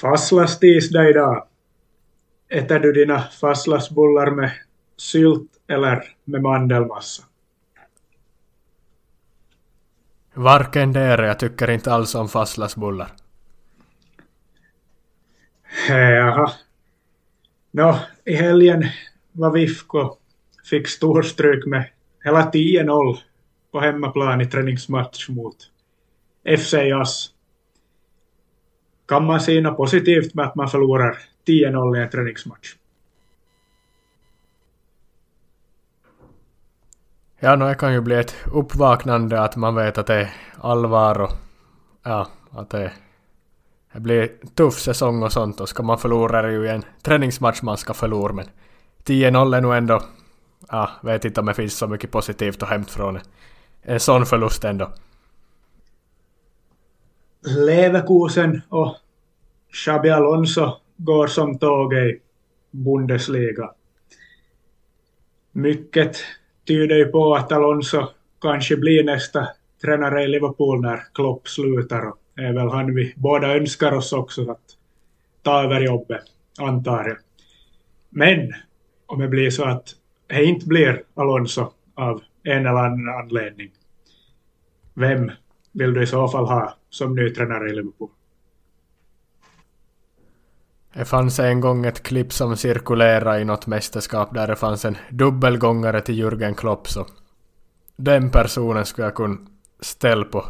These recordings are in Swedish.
Fastlastisdag idag. Äter du dina fastlagsbullar med sylt eller med mandelmassa? Varken där, jag tycker inte alls om fastlagsbullar. Jaha. Nå, i helgen var VIFKO fick storstryk med hela 10-0 på hemmaplan i träningsmatch mot FC Jas. Kan man se något positivt med att man förlorar 10-0 i en träningsmatch? Ja, no, det kan ju bli ett uppvaknande att man vet att det är allvar och ja, att det, det blir tuff säsong och sånt och ska man förlora det ju i en träningsmatch man ska förlora men 10-0 är nog ändå, ja, vet inte om det finns så mycket positivt att hämta från en sån förlust ändå. Leverkusen och Xabi Alonso går som tåget i Bundesliga. Mycket tyder ju på att Alonso kanske blir nästa tränare i Liverpool när Klopp slutar. Och är väl han vi båda önskar oss också att ta över jobbet, antar jag. Men om det blir så att det inte blir Alonso av en eller annan anledning, vem vill du i så fall ha som ny tränare i Liverpool? Det fanns en gång ett klipp som cirkulerade i något mästerskap där det fanns en dubbelgångare till Jürgen Klopp så den personen skulle jag kunna ställa på,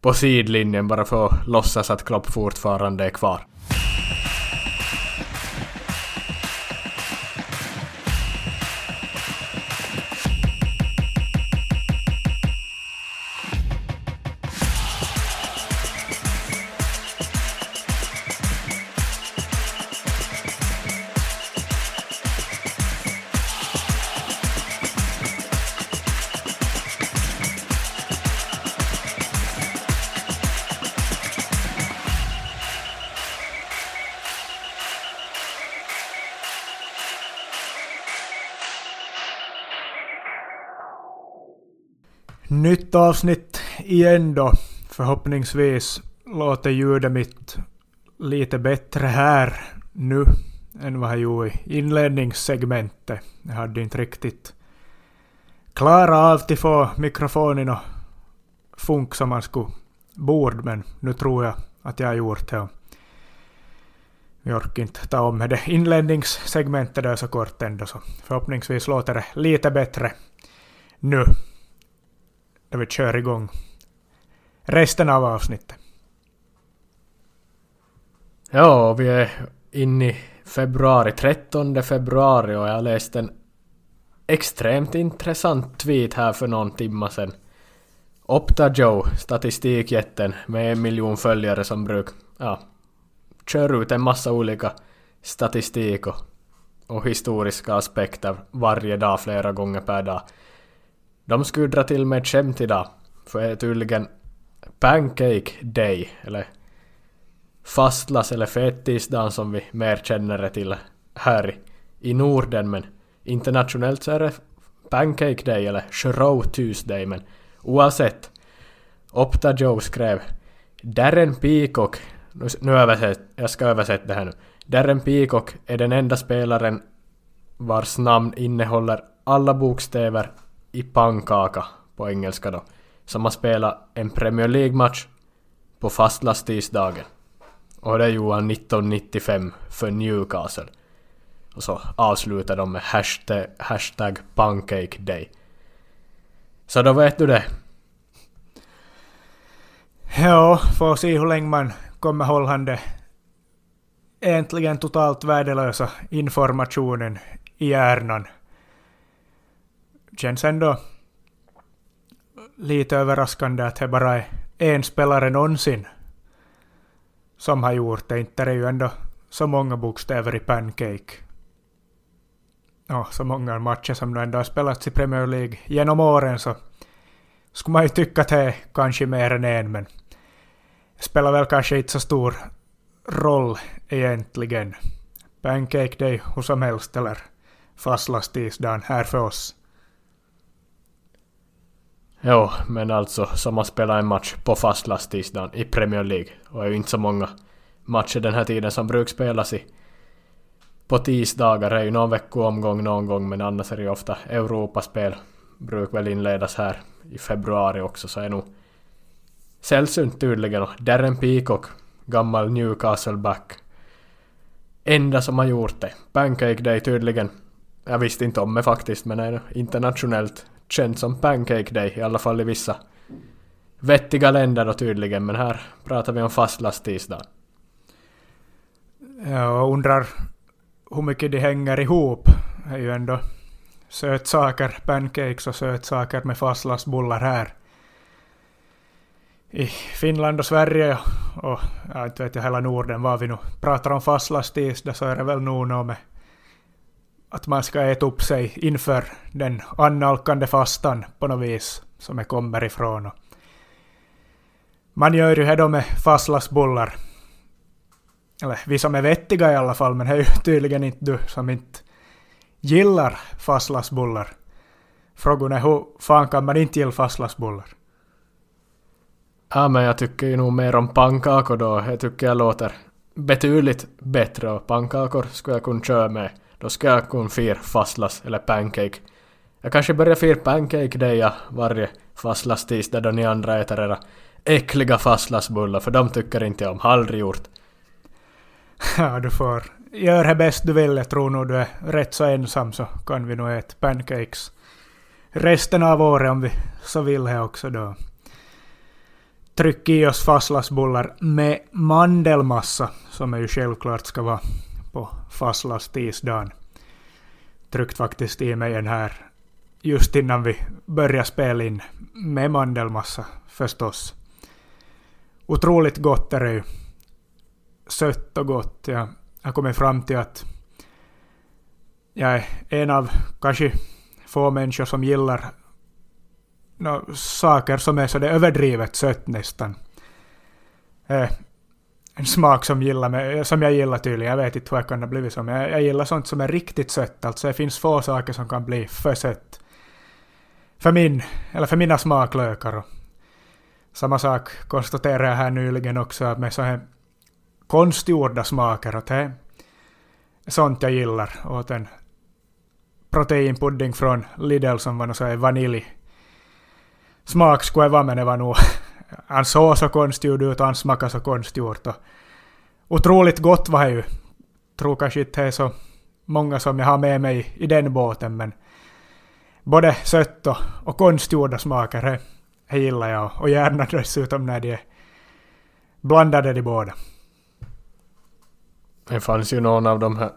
på sidlinjen bara för att låtsas att Klopp fortfarande är kvar. Nytt avsnitt igen då. Förhoppningsvis låter ljudet mitt lite bättre här nu än vad jag gjorde i inledningssegmentet. Jag hade inte riktigt klarat av att få mikrofonen att funka som man skulle borde, men nu tror jag att jag har gjort det. Vi orkar inte ta om det inledningssegmentet där så kort ändå, så förhoppningsvis låter det lite bättre nu då vi kör igång resten av avsnittet. Ja, vi är inne i februari, 13 februari och jag läste en extremt intressant tweet här för någon timma sedan. Opta Joe, statistikjätten med en miljon följare som bruk, ja, kör ut en massa olika statistik och, och historiska aspekter varje dag, flera gånger per dag. De skulle dra till med ett skämt idag, för det är tydligen Pancake Day, eller fastlas eller fettisdagen som vi mer känner det till här i Norden, men internationellt så är det Pancake Day eller Shrove Tuesday, men oavsett. Opta Joe skrev Darren Peacock, nu, nu översätt, jag ska översätta det här nu. Darren Peacock är den enda spelaren vars namn innehåller alla bokstäver i pannkaka på engelska då, som har spelat en Premier League-match på fastlastisdagen. Och det gjorde han 1995 för Newcastle. Och så avslutar de med hashtag, hashtag Pancake Day. Så då vet du det. Ja, får se hur länge man kommer hålla det egentligen totalt värdelösa informationen i hjärnan känns ändå lite överraskande att det bara är en spelare någonsin som har gjort det. Inte det är ju ändå så många bokstäver i Pancake. Ja, så många matcher som ändå har spelats i Premier League genom åren så skulle man ju tycka att det är kanske mer än en men det spelar väl kanske inte så stor roll egentligen. Pancake Day hur som helst eller fastlastisdagen här för oss. Jo, men alltså som man spelar en match på fastlandstisdagen i Premier League och är ju inte så många matcher den här tiden som brukar spelas i på tisdagar är ju någon veckoomgång någon gång men annars är det ju ofta Europaspel. Brukar väl inledas här i februari också så är nog sällsynt tydligen och Darren Peacock, gammal Newcastle-back. Enda som har gjort det. Pancake Day tydligen. Jag visste inte om det faktiskt men är internationellt känt som Pancake Day i alla fall i vissa vettiga länder då tydligen men här pratar vi om fastlasttisdag. Jag undrar hur mycket de hänger ihop Det är ju ändå sötsaker, pancakes och sötsaker med fastlagsbullar här. I Finland och Sverige och ja, inte vet jag hela Norden var vi nu pratar om fastlasttisdag så är det väl nog något med att man ska äta upp sig inför den annalkande fastan på något vis som jag kommer ifrån. Man gör ju det då med fastlagsbullar eller vi som är vettiga i alla fall, men det är ju tydligen inte du som inte gillar fastlagsbullar. Frågan är hur fan kan man inte gilla fastlagsbullar? Ja, men jag tycker ju nog mer om pannkakor då. Jag tycker jag låter betydligt bättre och pannkakor skulle jag kunna köra med. Då ska jag kunna fira fastlas eller pancake. Jag kanske börjar fira pancake day ja, varje fastlastisdag då ni andra äter era äckliga fastlagsbullar för de tycker inte jag om. Har aldrig gjort. Ja, du får göra det bäst du vill. Jag tror nog du är rätt så ensam så kan vi nog äta pancakes resten av året om vi så vill här också då. Tryck i oss fastlagsbullar med mandelmassa som är ju självklart ska vara på fastlastisdagen. Tryckt faktiskt i mig en här just innan vi började spela in med mandelmassa förstås. Otroligt gott är det ju sött och gott. Jag har kommit fram till att jag är en av kanske få människor som gillar no, saker som är så det överdrivet sött nästan. Eh, en smak som, gillar mig, som jag gillar tydligen. Jag vet inte hur jag kan ha blivit så, men jag, jag gillar sånt som är riktigt sött. Alltså det finns få saker som kan bli för sött. För min, eller för mina smaklökar. Samma sak konstaterar jag här nyligen också med så här konstgjorda smaker. Och det är sånt jag gillar. Åt en proteinpudding från Lidl som var så vanilj. Smak skulle jag vara men det var nog... Han såg så konstgjord ut och han smakade så konstgjort. Och otroligt gott var det ju. Tror kanske inte det är så många som jag har med mig i den båten men både sött och, och konstgjorda smaker det, det gillar jag och gärna dessutom när de är blandade de båda. Det fanns ju någon av de här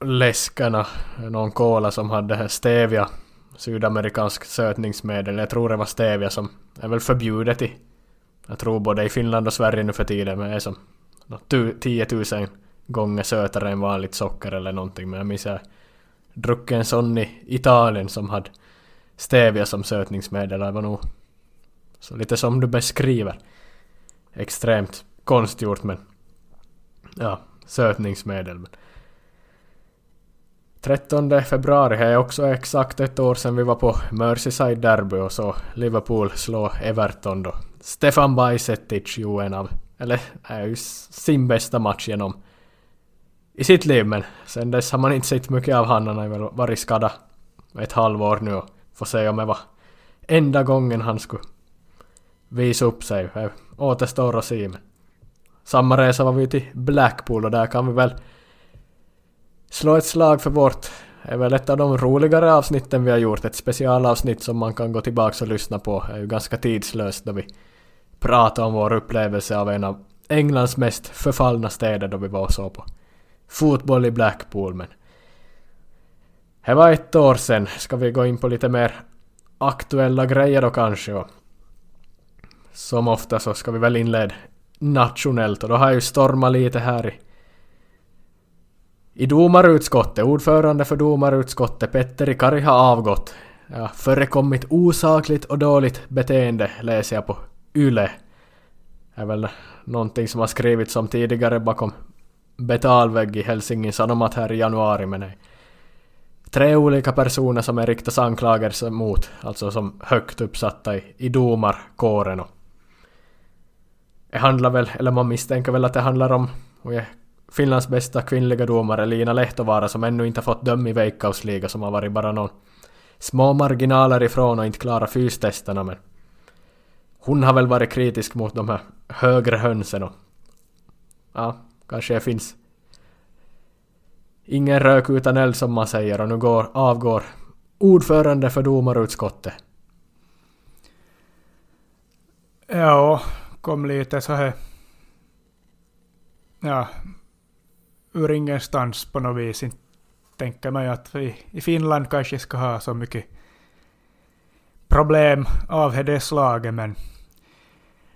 läskarna, någon kola som hade här stevia, sydamerikansk sötningsmedel. Jag tror det var stevia som är väl förbjudet i, jag tror både i Finland och Sverige nu för tiden, men är som 10 000 gånger sötare än vanligt socker eller någonting. Men jag minns jag druckit en sån i Italien som hade stevia som sötningsmedel. Det var nog så lite som du beskriver. Extremt konstgjort men ja, sötningsmedel. 13 februari är också exakt ett år sedan vi var på Merseyside Derby och så Liverpool slå Everton då. Stefan Bajsetic gjorde en av, eller är ju sin bästa match genom i sitt liv men sen dess har man inte sett mycket av han. Han har väl varit skadad ett halvår nu och får se om det var enda gången han skulle visa upp sig. Det återstår att se men samma resa var vi till Blackpool och där kan vi väl slå ett slag för vårt är väl ett av de roligare avsnitten vi har gjort. Ett specialavsnitt som man kan gå tillbaka och lyssna på. Det är ju ganska tidslöst då vi pratar om vår upplevelse av en av Englands mest förfallna städer då vi var och såg på fotboll i Blackpool. Men det var ett år sedan. Ska vi gå in på lite mer aktuella grejer då kanske? Och som ofta så ska vi väl inleda nationellt och då har jag ju stormat lite här i i domarutskottet, ordförande för domarutskottet Petteri Kari har avgått. Ja, förekommit osakligt och dåligt beteende läser jag på YLE. Det är väl någonting som har skrivits om tidigare bakom betalvägg i Helsingin Sanomat här i januari men nej. Tre olika personer som är riktas anklagelser mot, alltså som högt uppsatta i, i domarkåren det handlar väl, eller man misstänker väl att det handlar om och jag Finlands bästa kvinnliga domare Lina Lehtovaara som ännu inte fått döm i Veikkausliga som har varit bara någon små marginaler ifrån och inte klarat fystesterna men hon har väl varit kritisk mot de här högre hönsen och ja, kanske det finns ingen rök utan eld som man säger och nu går, avgår ordförande för domarutskottet. Ja, kom lite så här... Ja, ur ingenstans på något vis. Inte tänker man ju att vi i Finland kanske ska ha så mycket problem av det slaget, men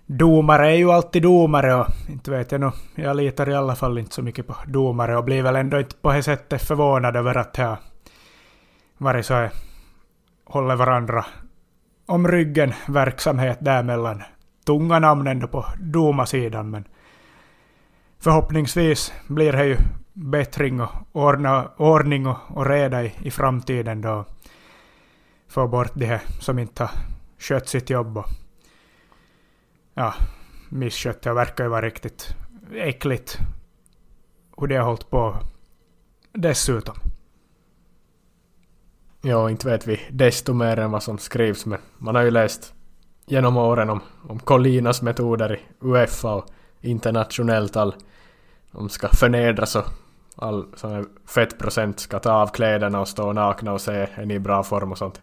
domare är ju alltid domare och inte vet jag nu, jag litar i alla fall inte så mycket på domare och blir väl ändå inte på det sättet förvånad över att det har varit så här, håller varandra om ryggen verksamhet där mellan tunga namn ändå på domasidan men förhoppningsvis blir det ju bättring och ordna, ordning och, och reda i, i framtiden då. Få bort de här som inte har skött sitt jobb och ja, misskött det. verkar ju vara riktigt äckligt hur de har hållit på dessutom. Ja, inte vet vi desto mer än vad som skrivs, men man har ju läst genom åren om, om Colinas metoder i Uefa och internationellt all de ska förnedras och all sån här fettprocent ska ta av kläderna och stå nakna och se är ni i bra form och sånt.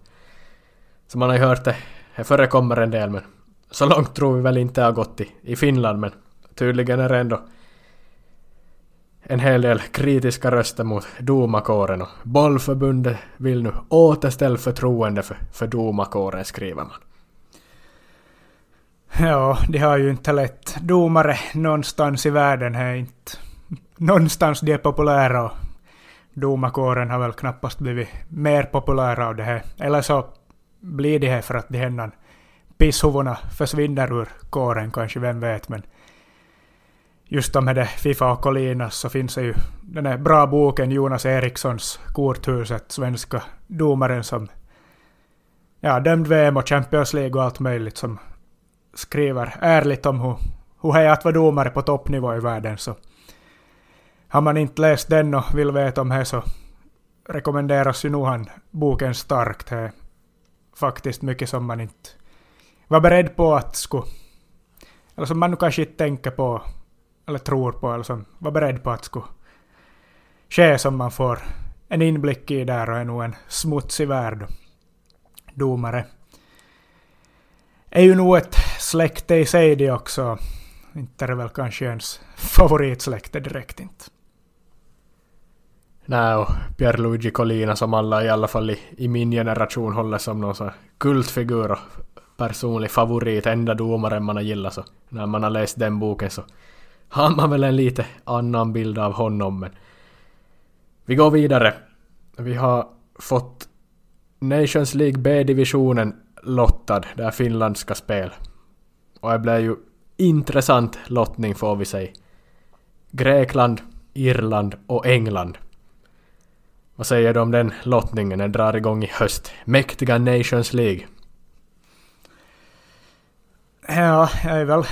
Så man har ju hört det, det förekommer en del men så långt tror vi väl inte har gått i, i Finland men tydligen är det ändå en hel del kritiska röster mot domarkåren och bollförbundet vill nu återställa förtroende för, för domarkåren skriver man. Ja, de har ju inte lätt. Domare någonstans i världen är inte någonstans de är populära och domarkåren har väl knappast blivit mer populära av det här. Eller så blir det här för att de här pisshuvudena försvinner ur kåren kanske, vem vet. Men just de här Fifa och Colinas så finns det ju den här bra boken Jonas Erikssons Korthuset, svenska domaren som ja, dömd VM och Champions League och allt möjligt som skriver ärligt om hur, hur det är att vara domare på toppnivå i världen. Så har man inte läst den och vill veta om det så rekommenderas ju nog han boken starkt. Det är faktiskt mycket som man inte var beredd på att skulle... Eller som man kanske inte tänker på eller tror på eller som var beredd på att skulle ske som man får en inblick i där och är nog en smutsig värld. Domare är ju nog ett släkte i sig det också. Inte är det väl kanske ens favoritsläkte direkt inte. Nej, och Pierluigi Collina som alla i alla fall i, i min generation håller som någon sån kultfigur och personlig favorit, enda domaren man har gillat så när man har läst den boken så har man väl en lite annan bild av honom men vi går vidare. Vi har fått Nations League B-divisionen lottad där Finland ska spela. Och det blev ju intressant lottning får vi säga. Grekland, Irland och England. Vad säger du om den lottningen? Den drar igång i höst. Mäktiga Nations League. Ja, det är väl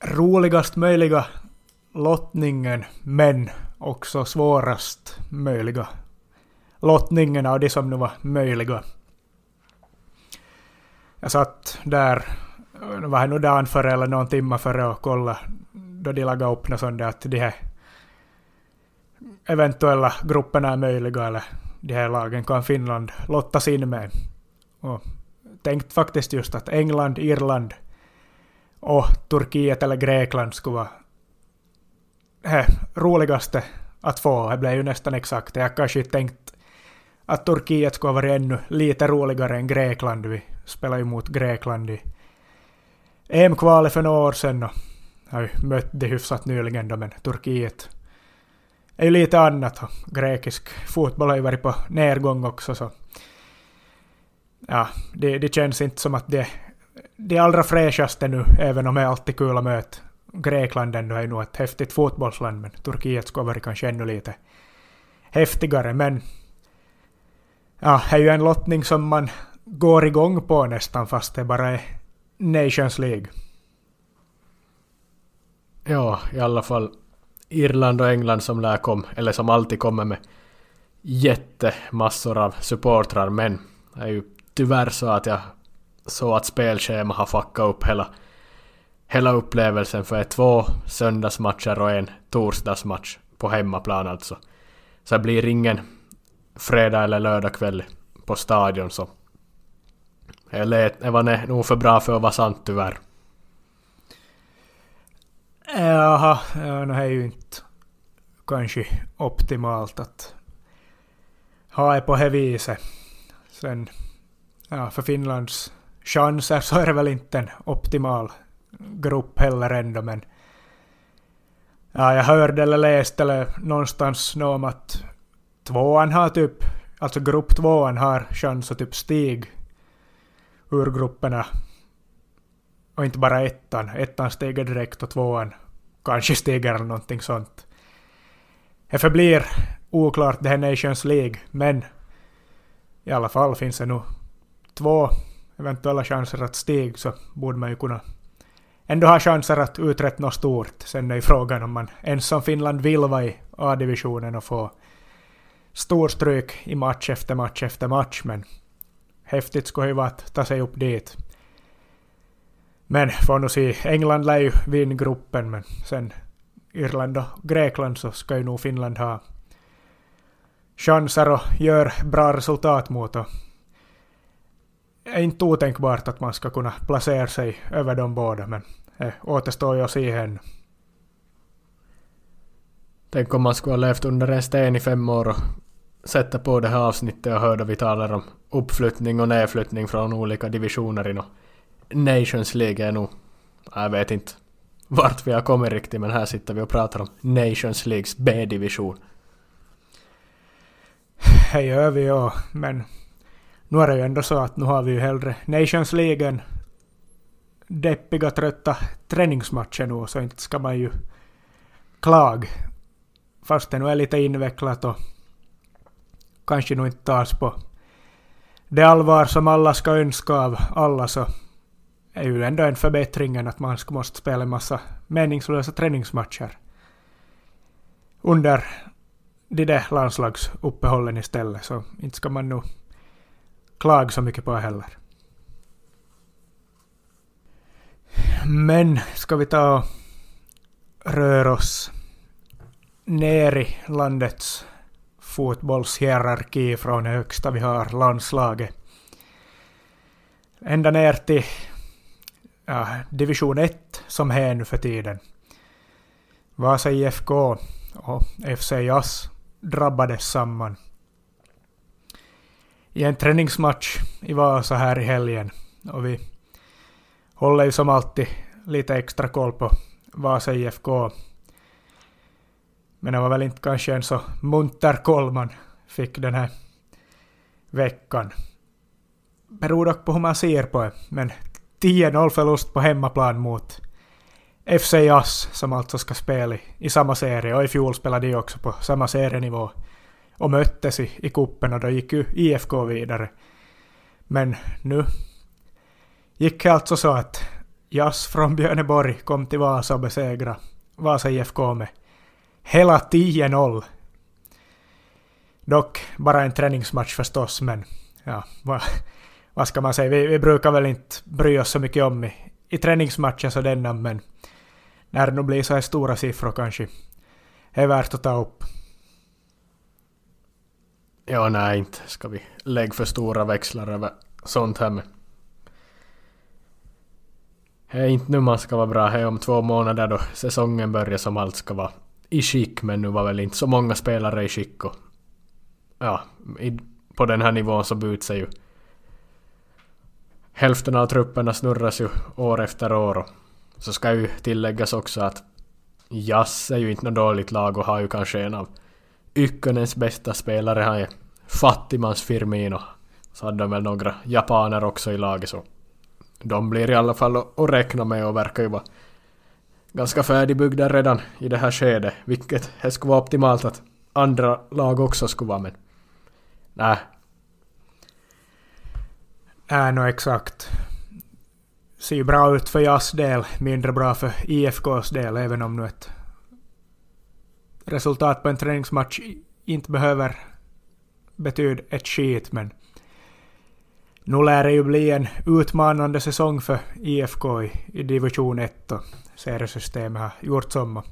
roligast möjliga lottningen, men också svårast möjliga lottningen av de som nu var möjliga. Jag satt där, var det nog dagen före eller någon timme före och kolla. då de lagade upp något sånt där att de här eventuella grupperna är möjliga eller de här lagen kan Finland lottas in med. Och tänkt faktiskt just att England, Irland och Turkiet eller Grekland skulle vara det roligaste att få. Det blev ju nästan exakt. Jag kanske tänkt att Turkiet skulle ha varit ännu lite roligare än Grekland. Vi spelade ju mot Grekland i EM-kvalet för några år sedan och har ju mött det hyfsat nyligen då, men Turkiet är ju lite annat. Och grekisk fotboll har ju varit på nedgång också så ja, det, det känns inte som att det det allra fräschaste nu, även om det är alltid kul att möta Grekland ändå är nog ett häftigt fotbollsland, men Turkiet skulle vara kanske ännu lite häftigare. Men ja, det är ju en lottning som man går igång på nästan, fast det bara är Nations League. Ja, i alla fall Irland och England som lär kom, eller som alltid kommer med jättemassor av supportrar, men det är ju tyvärr så att jag såg att spelschema har fuckat upp hela, hela upplevelsen för två söndagsmatcher och en torsdagsmatch på hemmaplan alltså. Så det blir ingen fredag eller lördagkväll på stadion så eller det var nog för bra för att vara sant tyvärr. Jaha, ja, det är ju inte kanske optimalt att ha det på det viset. Sen, ja, för Finlands chanser så är det väl inte en optimal grupp heller ändå, men ja, jag hörde eller läste eller någonstans om att tvåan har typ, alltså grupp tvåan har chans att typ stiga ur grupperna. Och inte bara ettan. Ettan stiger direkt och tvåan kanske stiger eller någonting sånt. Det förblir oklart det här Nations League, men i alla fall finns det nog två eventuella chanser att stiga så borde man ju kunna ändå ha chanser att uträtta något stort. Sen är ju frågan om man ens som Finland vill vara i A-divisionen och få storstryk i match efter match efter match, men häftigt skulle ju vara att ta sig upp dit. Men får nog se, England lär ju vinna gruppen, men sen Irland och Grekland så ska ju nog Finland ha chanser att göra bra resultat mot. Och är inte otänkbart att man ska kunna placera sig över de båda, men det återstår ju att se ännu. Tänk om man skulle ha levt under en sten i fem år och sätta på det här avsnittet och hörde vi talar om uppflyttning och nedflyttning från olika divisioner inom Nations League är nog... Jag vet inte vart vi har kommit riktigt men här sitter vi och pratar om Nations Leagues B-division. Det gör vi ja, men nu är det ju ändå så att nu har vi ju hellre Nations League än deppiga trötta träningsmatcher nu så inte ska man ju klaga. Fast det nu är lite invecklat och kanske nog inte tas på det allvar som alla ska önska av alla så är ju ändå en förbättring än att man ska måste spela en massa meningslösa träningsmatcher under de där landslagsuppehållen istället, så inte ska man nog klaga så mycket på det heller. Men ska vi ta och röra oss ner i landets fotbollshierarki från det högsta vi har, landslaget. Ända ner till ja, division 1 som är nu för tiden. Vasa IFK och FC Jas drabbades samman i en träningsmatch i Vasa här i helgen. Och vi håller ju som alltid lite extra koll på Vasa IFK. Men det var väl inte kanske en så munter koll man fick den här veckan. Beror dock på hur man ser på det, men 10-0 förlust på hemmaplan mot FC Jass som alltså ska spela i, i samma serie och i fjol spelade de också på samma serienivå och möttes i, i kuppen och då gick ju IFK vidare. Men nu gick det alltså så att Jass från Björneborg kom till Vasa och besegrade Vasa IFK med hela 10-0. Dock bara en träningsmatch förstås, men ja, vad, vad ska man säga, vi, vi brukar väl inte bry oss så mycket om i, i träningsmatcher så denna, men när det nu blir så här stora siffror kanske är värt att ta upp. Ja, nej, inte ska vi lägga för stora växlar över sånt här med. Det är inte nu man ska vara bra, det är om två månader då säsongen börjar som allt ska vara i skick, men nu var väl inte så många spelare i skick och ja, i, på den här nivån så byts sig ju hälften av trupperna snurras ju år efter år och så ska ju tilläggas också att Jass är ju inte något dåligt lag och har ju kanske en av Ykkönens bästa spelare. Han är fattigmans Firmino. Så hade de väl några japaner också i laget så de blir i alla fall att räkna med och verkar ju vara ganska färdigbyggda redan i det här skedet. Vilket det skulle vara optimalt att andra lag också skulle vara men... Nej, Nej, nog exakt. Ser ju bra ut för Jas del, mindre bra för IFKs del, även om nu ett resultat på en träningsmatch inte behöver betyda ett skit, men nu lär det ju bli en utmanande säsong för IFK i, i division 1 seriesystemet har gjort som.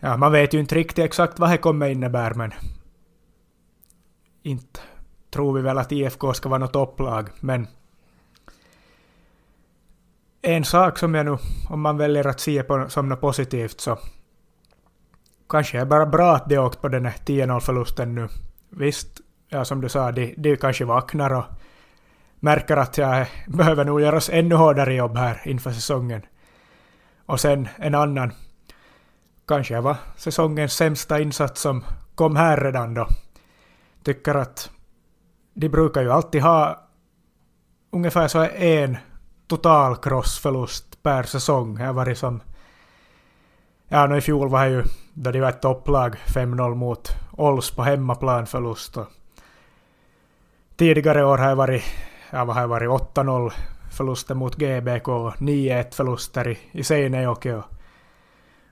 Ja, man vet ju inte riktigt exakt vad det kommer innebära, men inte tror vi väl att IFK ska vara något topplag, men en sak som jag nu, om man väljer att se på som något positivt, så kanske är bara bra att de åkt på den här 10-0-förlusten nu. Visst, ja, som du sa, de, de kanske vaknar och märker att jag behöver nog göras ännu hårdare jobb här inför säsongen. Och sen en annan, kanske var säsongens sämsta insats som kom här redan då. Tycker att de brukar ju alltid ha ungefär så en total crossförlust per säsong. Det har varit som... Ja, nu i fjol var det ju då de var ett topplag 5-0 mot Ols på hemmaplan förlust. Och tidigare år har det varit, ja, vad har det varit 8-0 förluster mot GBK och 9-1 förluster i, i Seinejoki. Och,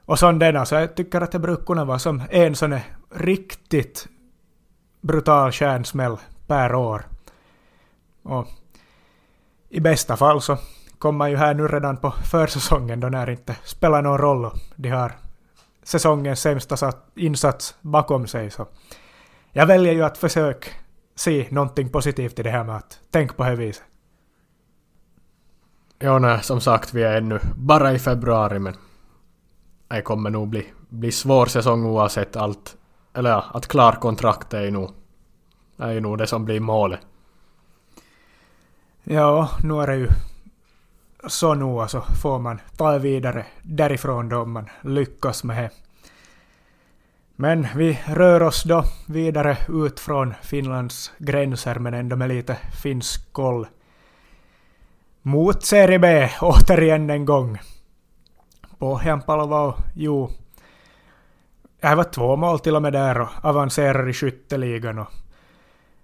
och sådana. så jag tycker att det brukar kunna vara som en sån riktigt brutal kärnsmäll per år. Och i bästa fall så kommer man ju här nu redan på försäsongen då när det inte spelar någon roll och de har säsongens sämsta insats bakom sig. Så jag väljer ju att försöka se någonting positivt i det här med att tänka på det viset. Ja, nej, som sagt, vi är ännu bara i februari, men det kommer nog bli, bli svår säsong oavsett allt. Eller ja, att klara kontraktet är ju nog, är ju nog det som blir målet. Ja, nu är det ju så nu alltså får man ta vidare därifrån då om man lyckas med det. Men vi rör oss då vidare ut från Finlands gränser men ändå med lite finsk koll. Mot Serie B återigen en gång. Pohjanpalo jo, Det var två mål till och med där och avancerar i skytteligan och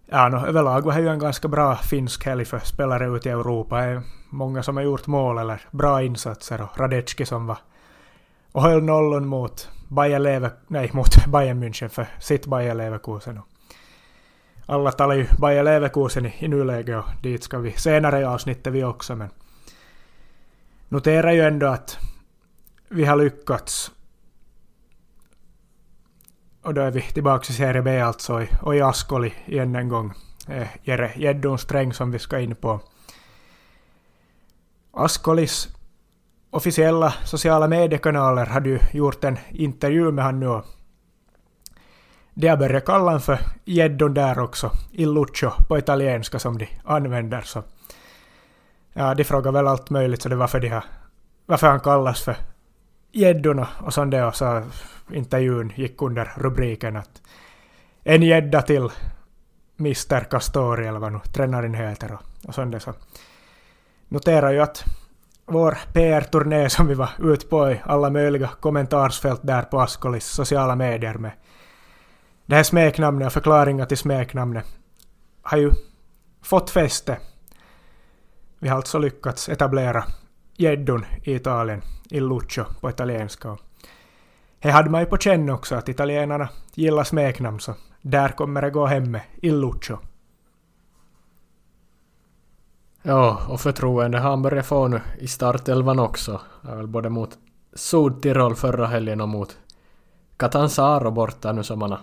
Ja, no, överlag var det ju en ganska bra finsk helg för spelare ute i Europa. Det är många som har gjort mål eller bra insatser och Radecki som var och höll nollan mot Bayern Leve, nej, mot Bayern München för sitt Bayern Leverkusen. Alla talar ju Bayern Leverkusen i, i nuläget och dit ska vi senare i avsnittet vi också men noterar ju ändå att vi har lyckats och då är vi tillbaka i Serie B alltså och i Ascoli igen en gång. Eh, Jere Gäddon Sträng som vi ska in på. Ascolis officiella sociala mediekanaler hade ju gjort en intervju med han nu de har börjat kalla honom för Gäddon där också. Illuccio på italienska som de använder så. Ja, de frågar väl allt möjligt så det var de har, varför han kallas för gäddorna och sånt där och så intervjun gick under rubriken att en gädda till Mr Castori eller vad nu tränaren heter och, och sånt där så noterar ju att vår PR-turné som vi var ute på i alla möjliga kommentarsfält där på Askolis sociala medier med det här smeknamnet och förklaringar till smeknamnet har ju fått fäste. Vi har alltså lyckats etablera gäddon i Italien, il Lucio på italienska. Det hade man ju på känn också att italienarna gillar smeknamn så där kommer det gå hem med il Lucio. Ja, och förtroende har han börjat få nu i startelvan också. väl både mot Sudtirol förra helgen och mot Catanzaro borta nu som han har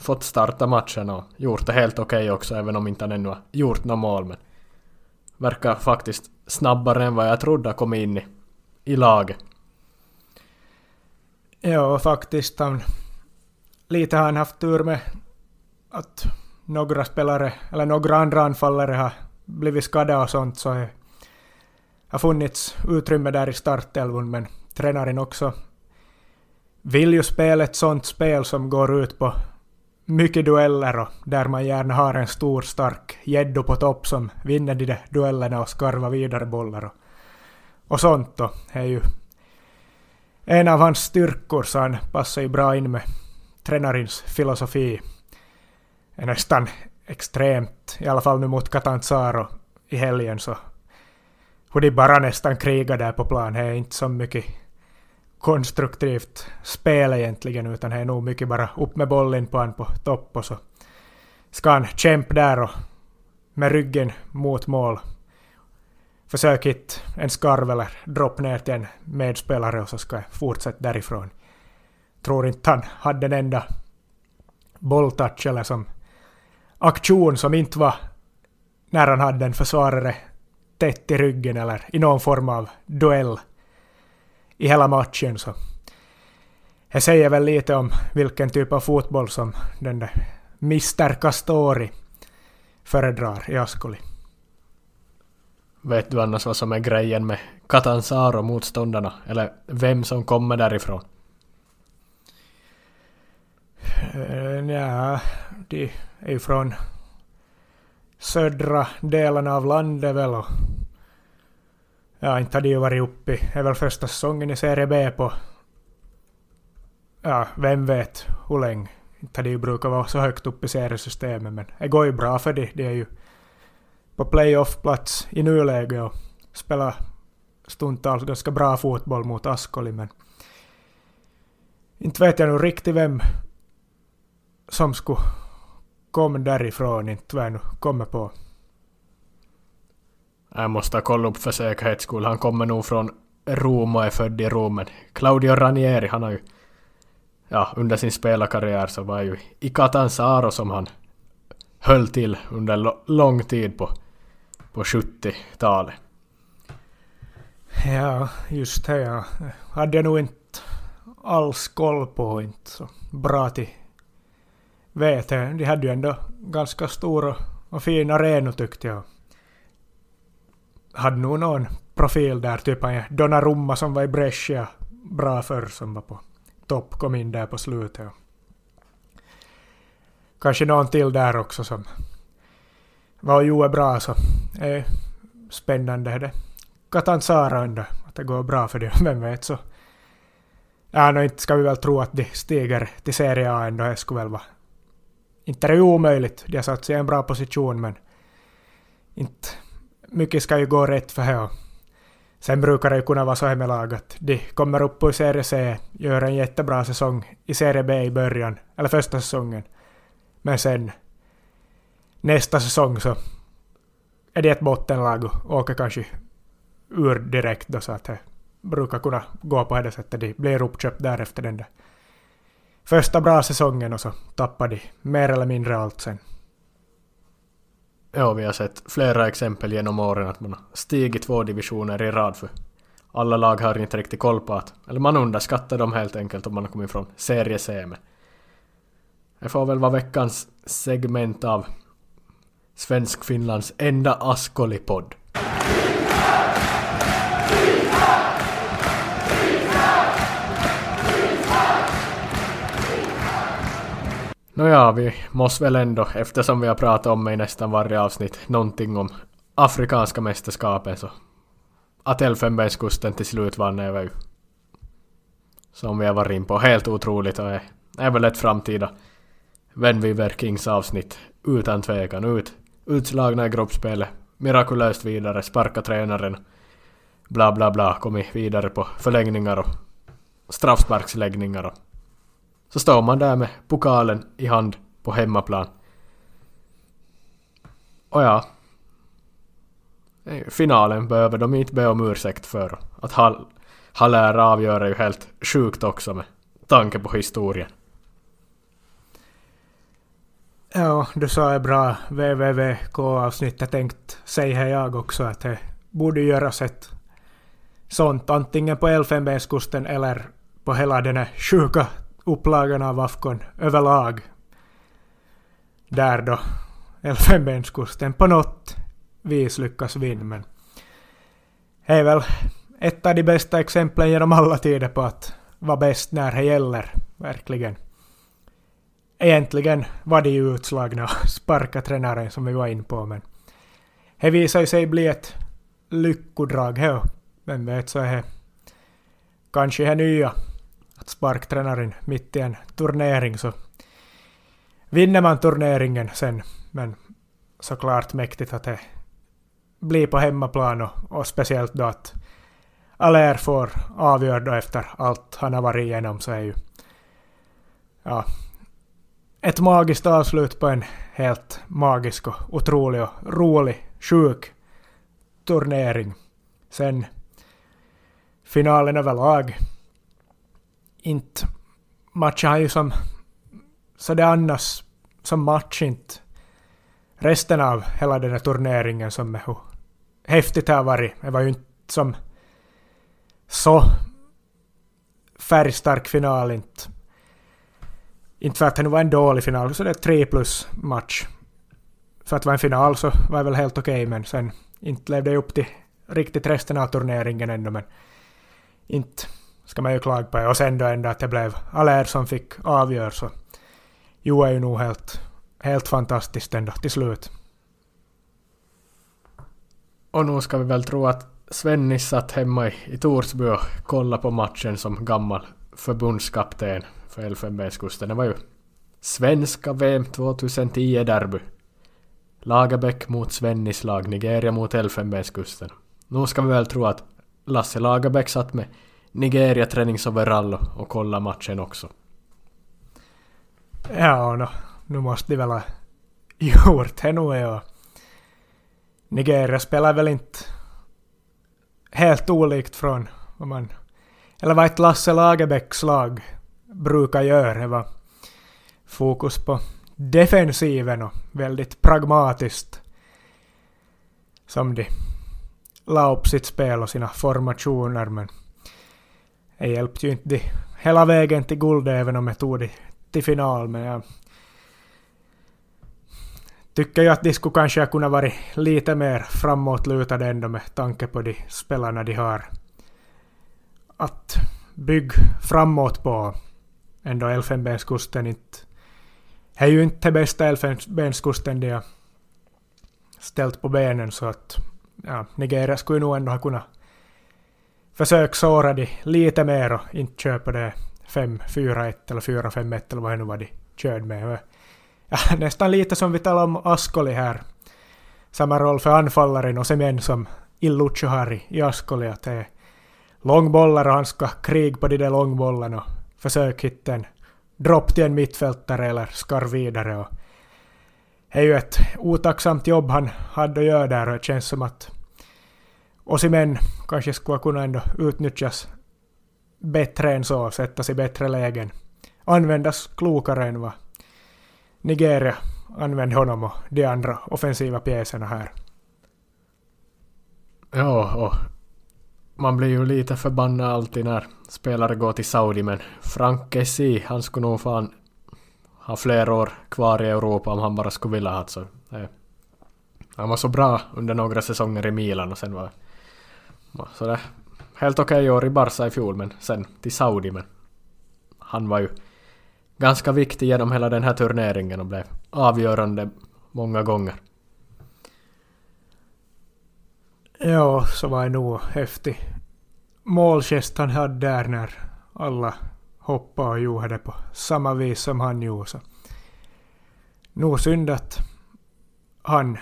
fått starta matchen och gjort det helt okej okay också även om inte han ännu har gjort något mål men verkar faktiskt snabbare än vad jag trodde kom in i, i laget. Ja, faktiskt. Han, lite har han haft tur med att några spelare, eller några andra anfallare har blivit skadade och sånt, så det har funnits utrymme där i startelvan, men tränaren också vill ju spela ett sånt spel som går ut på mycket dueller och där man gärna har en stor stark gäddo på topp som vinner de där duellerna och skarvar vidare bollar och, och sånt då. Det är ju en av hans styrkor så han passar ju bra in med tränarens filosofi. Är nästan extremt, i alla fall nu mot Catanzaro i helgen så hur de bara nästan krigar där på plan. Det är inte så mycket konstruktivt spel egentligen, utan det är nog mycket bara upp med bollen på han på topp och så ska han kämpa där och med ryggen mot mål försök hitta en skarv eller dropp ner till en medspelare och så ska jag fortsätta därifrån. Tror inte han hade en enda bolltouch eller som aktion som inte var när han hade en försvarare tätt i ryggen eller i någon form av duell i hela matchen. Så det säger väl lite om vilken typ av fotboll som den där Mr Castori föredrar i Ascoli. Vet du annars vad som är grejen med Catanzaro-motståndarna? Eller vem som kommer därifrån? Uh, ja, de är ju från södra delen av landet väl och ja, inte har de ju varit uppe i, är väl första säsongen i Serie B på ja, vem vet hur länge. Inte har de ju brukat vara så högt upp i seriesystemet men det går ju bra för de. De är ju på playoff-plats i nuläget och spelar stundtals ganska bra fotboll mot Ascoli men inte vet jag nu riktigt vem som skulle komma därifrån, inte vad jag nu kommer på. Jag måste kolla upp för säkerhets skull. Han kommer nog från Rom och är född i Rom. Men Claudio Ranieri, han har ju... Ja, under sin spelarkarriär så var ju i Catanzaro som han höll till under lång tid på, på 70-talet. Ja, just det ja. Hade jag nog inte alls koll på inte så bra till VT. De hade ju ändå ganska stor och fin arena tyckte jag. Hade nog någon profil där, typ en Donnarumma som var i Brescia bra förr som var på topp, kom in där på slutet. Kanske någon till där också som var och gjorde bra så är spännande det. Catanzara ändå, att det går bra för dem, vem vet så. Ja, nu inte ska vi väl tro att de stiger till Serie A ändå, det skulle väl vara inte är det omöjligt. De har satt sig i en bra position men inte mycket ska ju gå rätt för det. Sen brukar det ju kunna vara så här med lag att de kommer upp på Serie C, gör en jättebra säsong i Serie B i början, eller första säsongen. Men sen nästa säsong så är det ett bottenlag och åker kanske ur direkt då så att det brukar kunna gå på det sättet. De blir uppköpt därefter den där första bra säsongen och så tappar de mer eller mindre allt sen. Ja, vi har sett flera exempel genom åren att man har stigit två divisioner i rad för alla lag har inte riktigt koll på att, eller man underskattar dem helt enkelt om man har kommit från serie C Men Det får väl vara veckans segment av Svensk-Finlands enda Askoli-podd. Nåja, vi måste väl ändå, eftersom vi har pratat om mig nästan varje avsnitt, någonting om Afrikanska mästerskapen så... Att Elfenbenskusten till slut vann är väl som vi har varit in på, helt otroligt och är, är väl ett framtida When Kings avsnitt utan tvekan. Ut, utslagna i gruppspelet, mirakulöst vidare, sparka tränaren, bla bla bla, kommit vidare på förlängningar och straffsparksläggningar och så står man där med pokalen i hand på hemmaplan. Och ja. Finalen behöver de inte be om ursäkt för. Att Hall, Haller avgör är ju helt sjukt också med tanke på historien. Ja, du sa det bra. VVVK-avsnittet tänkt säga jag också att det borde göras ett sånt antingen på Elfenbenskusten eller på hela den här sjuka upplagan av Afkon överlag. Där då Elfenbenskusten på något vis lyckas vinna. Men det är väl ett av de bästa exemplen genom alla tider på att vara bäst när det gäller, verkligen. Egentligen var det ju utslagna sparka tränaren som vi var in på, men det visade sig bli ett lyckodrag. Vem vet så är det kanske det nya sparktränaren mitt i en turnering så vinner man turneringen sen. Men såklart mäktigt att det blir på hemmaplan och, och speciellt då att Aller får avgöra då efter allt han har varit igenom så är ju ja, ett magiskt avslut på en helt magisk och otrolig och rolig, sjuk turnering. Sen finalen överlag. Inte matchen har ju som så det annars som match inte resten av hela den här turneringen som är hur häftigt det har varit. Det var ju inte som så färgstark final inte. Inte för att det nu var en dålig final, så det är tre plus match. För att vara en final så var det väl helt okej, okay, men sen inte levde jag upp till riktigt resten av turneringen ännu, men inte ska man ju klaga på. Och sen då ändå att det blev Aller som fick avgöra, så jo är ju nog helt, helt fantastiskt ändå till slut. Och nu ska vi väl tro att Svennis satt hemma i, i Torsby och kollade på matchen som gammal förbundskapten för Elfenbenskusten. Det var ju svenska VM 2010-derby. Lagerbäck mot Svennis lag, Nigeria mot Elfenbenskusten. Nu ska vi väl tro att Lasse Lagerbäck satt med Nigeria träningsoverall och kolla matchen också. Ja, no, nu måste de väl ha gjort det nu. Ja. Nigeria spelar väl inte helt olikt från vad man... Eller vad ett Lasse Lagerbäcks lag brukar göra. Det var fokus på defensiven och väldigt pragmatiskt som de la upp sitt spel och sina formationer men det hjälpte ju inte de hela vägen till guld även om jag tog det till final men jag tycker ju att de skulle kanske kunna vara lite mer framåtlutade ändå med tanke på de spelarna de har att bygga framåt på. Ändå Elfenbenskusten inte... Det är ju inte det bästa Elfenbenskusten de har ställt på benen så att ja, Nigeria skulle nog ändå ha kunnat Försök såra de lite mer och inte köpa det 5-4-1 eller 4-5-1 eller vad det nu var de körde med ja, nästan lite som vi talade om Askoli här. Samma roll för anfallaren och semen som Illucho har i Askoli. Att det är långbollar och han ska krig på de där långbollarna och försök hitta en dropp till en mittfältare eller skarv vidare. Och det är ju ett otacksamt jobb han hade att göra där och det känns som att Osimen kanske skulle kunna ändå utnyttjas bättre än så, sättas i bättre lägen. Användas klokare än vad Nigeria använde honom och de andra offensiva pjäserna här. Ja, och man blir ju lite förbannad alltid när spelare går till Saudi men Frank Kessi, han skulle nog fan ha fler år kvar i Europa om han bara skulle vilja ha eh. Han var så bra under några säsonger i Milan och sen var sådär helt okej okay år i Barca i fjol men sen till Saudi men han var ju ganska viktig genom hela den här turneringen och blev avgörande många gånger. Ja, så var det nog häftig målgest han hade där när alla hoppade och gjorde det på samma vis som han gjorde. Så. Nog synd att han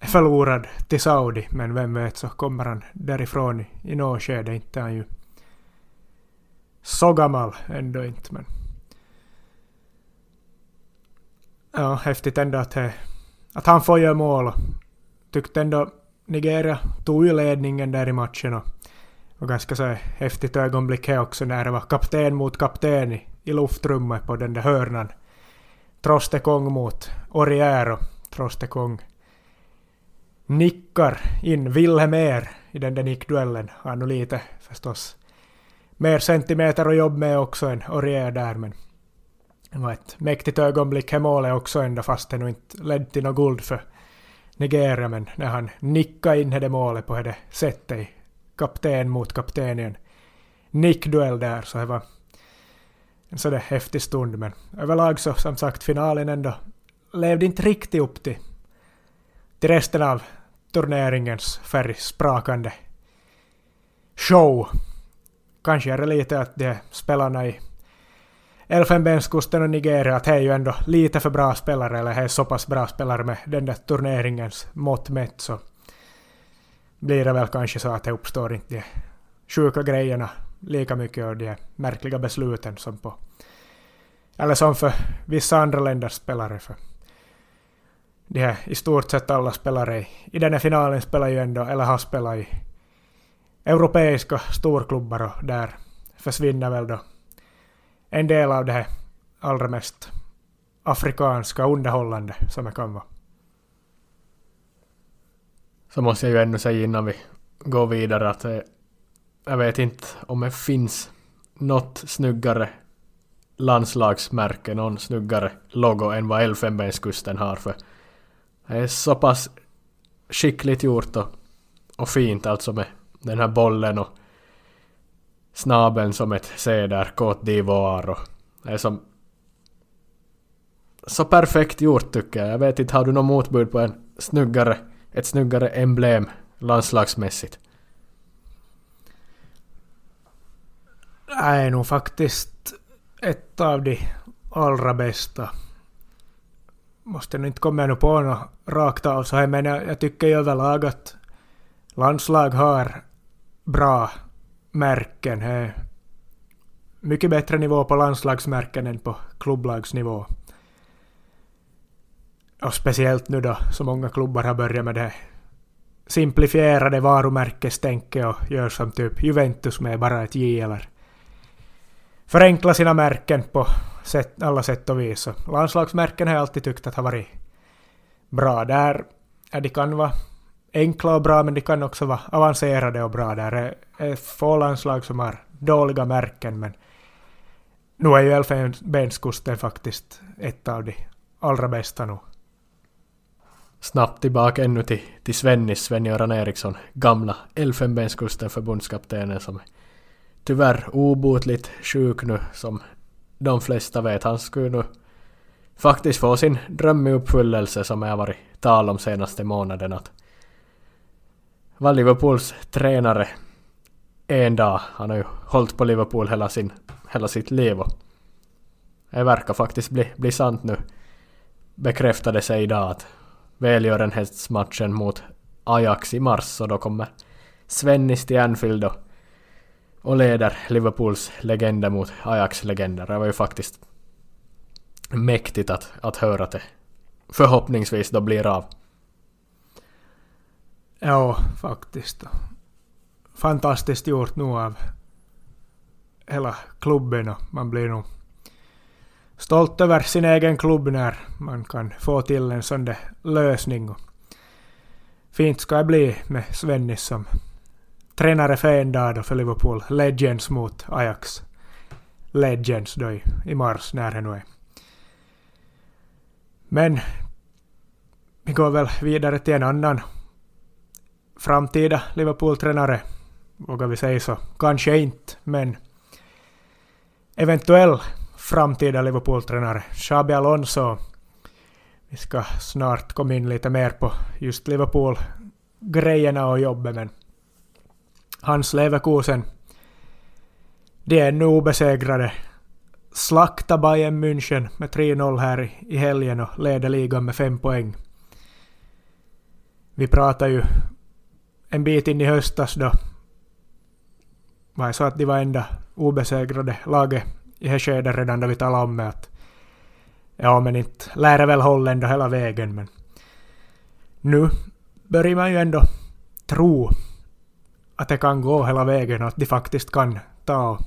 förlorad till Saudi, men vem vet så kommer han därifrån i, i något skede. Inte han ju så gammal ändå inte, men Ja, häftigt ändå att, eh, att han får göra mål. Tyckte ändå Nigeria tog ju ledningen där i matchen och, och ganska så häftigt ögonblick här också när det var kapten mot kapten i, i luftrummet på den där hörnan. Trostekong mot Oriero. Trostekong nickar in Wilhelm Er i den där nickduellen. Han har lite förstås mer centimeter att jobba med också än Orier där men det var ett mäktigt ögonblick i målet också ända fast det nu inte ledde till något guld för Nigeria men när han nickade in det målet på det sättet kapten mot kapten i en nickduell där så det var en sådär häftig stund men överlag så som sagt finalen ändå levde inte riktigt upp till, till resten av turneringens färgsprakande show. Kanske är det lite att de spelarna i Elfenbenskusten och Nigeria att det är ju ändå lite för bra spelare, eller det är så pass bra spelare med den där turneringens mått mätt så blir det väl kanske så att det uppstår inte de sjuka grejerna lika mycket och de märkliga besluten som på eller som för vissa andra länders spelare. För de här, I stort sett alla spelare i, i den här finalen spelar ju ändå, eller har spelat i europeiska storklubbar och där försvinner väl då en del av det här allra mest afrikanska underhållande som det kan vara. Så måste jag ju ännu säga innan vi går vidare att eh, jag vet inte om det finns något snyggare landslagsmärke, någon snyggare logo än vad Elfenbenskusten har för det är så pass skickligt gjort och, och fint alltså med den här bollen och snabeln som ett C där, Côte d'Ivoire och det är som så perfekt gjort tycker jag. Jag vet inte, har du något motbud på en snyggare, ett snyggare emblem landslagsmässigt? Det är nog faktiskt ett av de allra bästa. Måste nu inte komma nu på något rakt av så här, men jag, jag tycker ju överlag att landslag har bra märken. Här. Mycket bättre nivå på landslagsmärken än på klubblagsnivå. Och speciellt nu då så många klubbar har börjat med det simplifierade varumärkestänket och gör som typ Juventus med bara ett J eller förenkla sina märken på sätt, alla sätt och vis. landslagsmärken har jag alltid tyckt att har varit bra. Där de kan vara enkla och bra men de kan också vara avancerade och bra. Där är, är få landslag som har dåliga märken men nu är ju Elfenbenskusten faktiskt ett av de allra bästa nu. Snabbt tillbaka ännu till, till Svennis, Sven-Göran Eriksson, gamla Elfenbenskusten förbundskaptenen som tyvärr obotligt sjuk nu som de flesta vet. Han skulle nu faktiskt få sin dröm i uppfyllelse som jag varit tal om senaste månaden att var Liverpools tränare en dag. Han har ju hållit på Liverpool hela, sin, hela sitt liv och det verkar faktiskt bli, bli sant nu. Bekräftade sig idag att välgörenhetsmatchen mot Ajax i mars och då kommer Svennis till Anfield och och leder Liverpools legender mot Ajax legender. Det var ju faktiskt mäktigt att, att höra att det förhoppningsvis då blir av. Ja, faktiskt. Fantastiskt gjort nu av hela klubben och man blir nog stolt över sin egen klubb när man kan få till en sån där lösning. Fint ska det bli med Svennis som tränare för en dag då för Liverpool. Legends mot Ajax. Legends då i, i mars när det nu är. Men vi går väl vidare till en annan framtida Liverpool-tränare. Vågar vi säga så? Kanske inte, men eventuell framtida Liverpool-tränare. Xabi Alonso. Vi ska snart komma in lite mer på just Liverpool-grejerna och jobbet, men Hans Leverkusen. De är nu obesegrade. Slakta Bayern München med 3-0 här i helgen och leder ligan med fem poäng. Vi pratar ju en bit in i höstas då var så att de var enda obesegrade laget i det skedet redan då vi talade om det att ja men inte lär väl hålla ändå hela vägen men nu börjar man ju ändå tro att det kan gå hela vägen och att de faktiskt kan ta och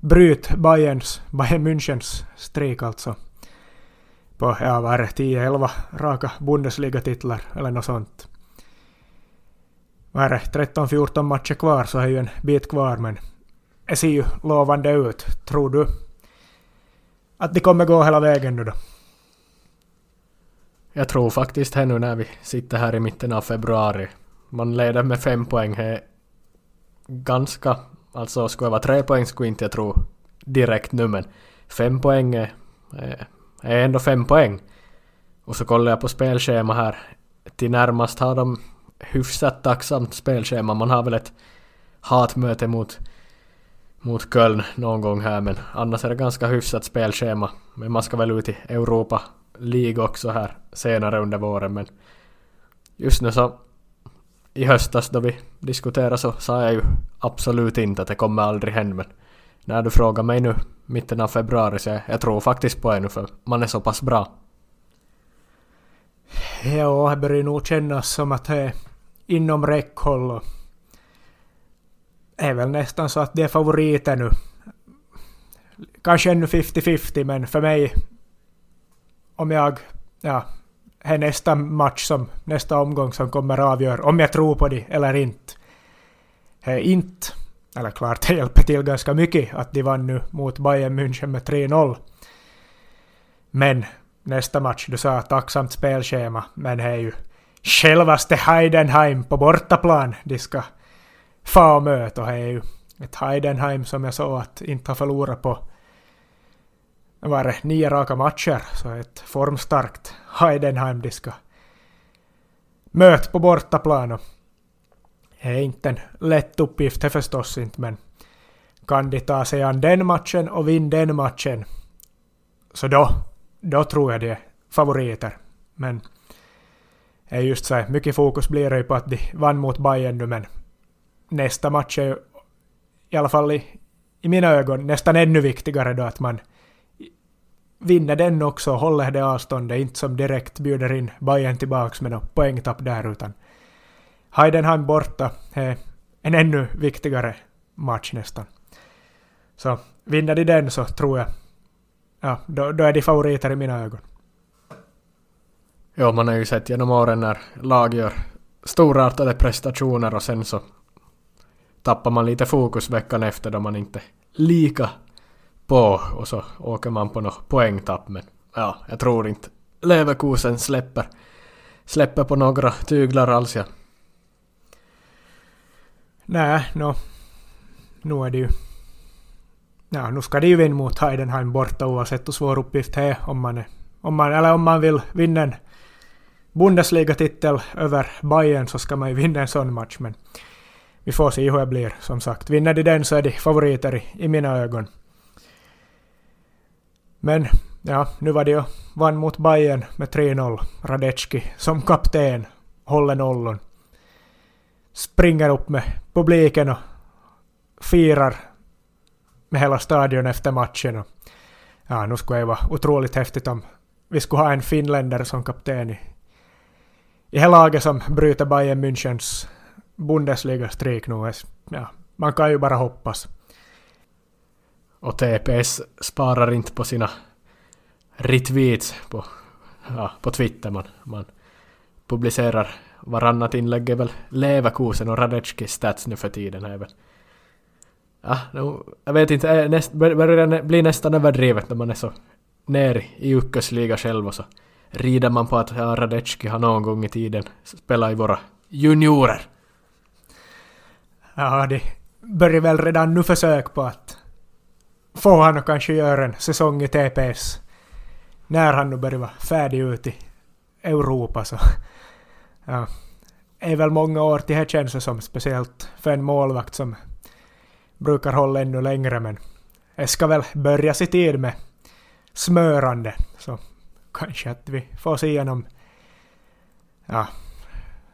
bryta Bayerns, Bayern Münchens streak alltså. På, ja vad 10-11 raka Bundesliga-titlar eller något sånt. Vad är det, 13-14 matcher kvar så är ju en bit kvar men det ser ju lovande ut. Tror du att de kommer gå hela vägen nu då? Jag tror faktiskt här nu när vi sitter här i mitten av februari man leder med fem poäng är ganska... Alltså skulle det vara tre poäng skulle inte jag tro direkt nu men fem poäng är, är ändå fem poäng. Och så kollar jag på spelschema här. Till närmast har de hyfsat tacksamt spelschema. Man har väl ett hatmöte mot, mot Köln någon gång här men annars är det ganska hyfsat spelschema. Men man ska väl ut i Europa League också här senare under våren men just nu så i höstas då vi diskuterade så sa jag ju absolut inte att det kommer aldrig hända men när du frågar mig nu mitten av februari så jag, jag tror faktiskt på det nu för man är så pass bra. Ja, det börjar nog kännas som att det är inom räckhåll och är väl nästan så att det är favoriter nu. Kanske ännu 50-50 men för mig om jag, ja, är nästa match som, nästa omgång som kommer avgöra om jag tror på det eller inte. Det är inte, eller klart det hjälper till ganska mycket att de vann nu mot Bayern München med 3-0. Men nästa match, du sa tacksamt spelschema, men det är ju självaste Heidenheim på bortaplan de ska få och möta och det är ju ett Heidenheim som jag såg att inte har förlorat på var det nio raka matcher, så ett formstarkt Heidenheim de ska möta på bortaplan. Det är inte en lätt uppgift, det förstås inte, men kan de ta sig an den matchen och vinna den matchen, så då, då tror jag de är favoriter. Men är just så här, mycket fokus blir det ju på att de vann mot Bayern nu, men nästa match är ju i alla fall i, i mina ögon nästan ännu viktigare då att man vinner den också och håller det avståndet, inte som direkt bjuder in Bayern tillbaks med något poängtapp där utan Heidenheim borta är en ännu viktigare match nästan. Så vinner de den så tror jag, ja, då, då är de favoriter i mina ögon. Ja, man har ju sett genom åren när lag gör storartade prestationer och sen så tappar man lite fokus veckan efter då man inte lika på och så åker man på något poängtapp men ja, jag tror inte Leverkusen släpper, släpper på några tyglar alls ja. Nej, no, nu är det ju... Ja, nu ska det ju vinna mot Heidenheim borta oavsett hur svår uppgift det är om man, är, om man, eller om man vill vinna en Bundesliga-titel över Bayern så ska man ju vinna en sån match men vi får se hur det blir som sagt. Vinner de den så är de favoriter i, i mina ögon. Men ja, nu var det ju vann mot Bayern med 3-0. Radecki som kapten håller nollon. Springer upp med publiken och firar med hela stadion efter matchen. Och, ja, nu skulle det vara otroligt häftigt om vi skulle ha en finländare som kapten i, i hela laget som bryter Bayern Münchens Bundesliga-streak nu. Ja, man kan ju bara hoppas. Och TPS sparar inte på sina retweets på, ja, på Twitter. Man, man publicerar varannat inlägg är väl Leverkusen och Radetski stats nu för tiden. Är väl. Ja, nu, jag vet inte, näst, börjar bli nästan överdrivet när man är så ner i yrkesliga själv och så rider man på att ja, Radecki har någon gång i tiden spelat i våra juniorer. Ja, det börjar väl redan nu försök på att Får han och kanske göra en säsong i TPS. När han nu börjar vara färdig ut i Europa så... Ja. är väl många år till det känns det som, speciellt för en målvakt som brukar hålla ännu längre men det ska väl börja i tid med smörande så kanske att vi får se igenom ja,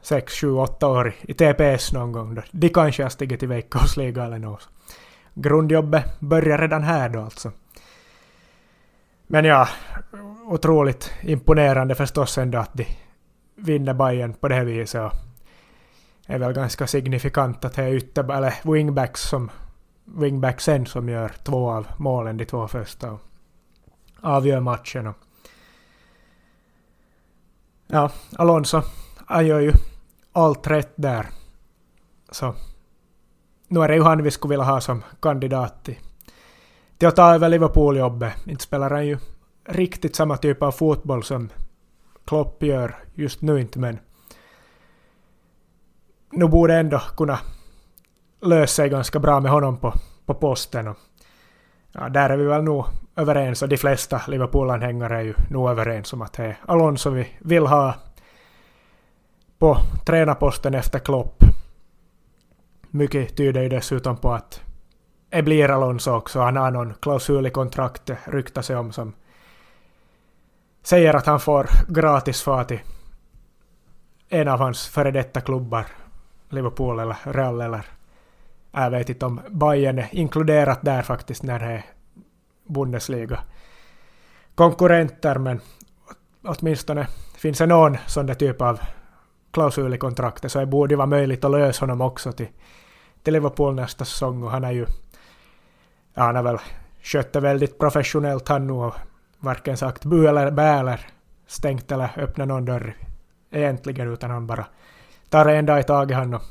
sex, sju, åtta år i TPS någon gång då. De kanske har stigit till veckosliga eller något grundjobbet börjar redan här då alltså. Men ja, otroligt imponerande förstås ändå att de vinner Bayern på det här viset. Och det är väl ganska signifikant att det är ytter, eller wingbacks som wingbacksen som gör två av målen, de två första. Och avgör matchen. Och ja, Alonso, han gör ju allt rätt där. Så nu är det ju han vi skulle vilja ha som kandidat till, till att ta över Liverpool-jobbet. Inte spelar han ju riktigt samma typ av fotboll som Klopp gör just nu inte, men nu borde ändå kunna lösa sig ganska bra med honom på, på posten. Och, ja, där är vi väl nog överens och de flesta Liverpool-anhängare är ju nog överens om att det är Alonso vi vill ha på tränarposten efter Klopp. Mycket tyder ju dessutom på att det blir Alonso också. Han har någon klausul i kontraktet, ryktar sig om, som säger att han får gratis fara till en av hans före detta klubbar Liverpool eller Real eller jag vet inte om Bayern är inkluderat där faktiskt när det är Bundesliga konkurrenter men åtminstone finns det någon sån där typ av klausul i kontraktet så det borde vara möjligt att lösa honom också till, till Liverpool nästa säsong. Och han är ju ja, han har väl skött det väldigt professionellt han nu. Och varken sagt bu eller bä eller stängt eller öppnat någon dörr egentligen utan han bara tar en dag i taget han och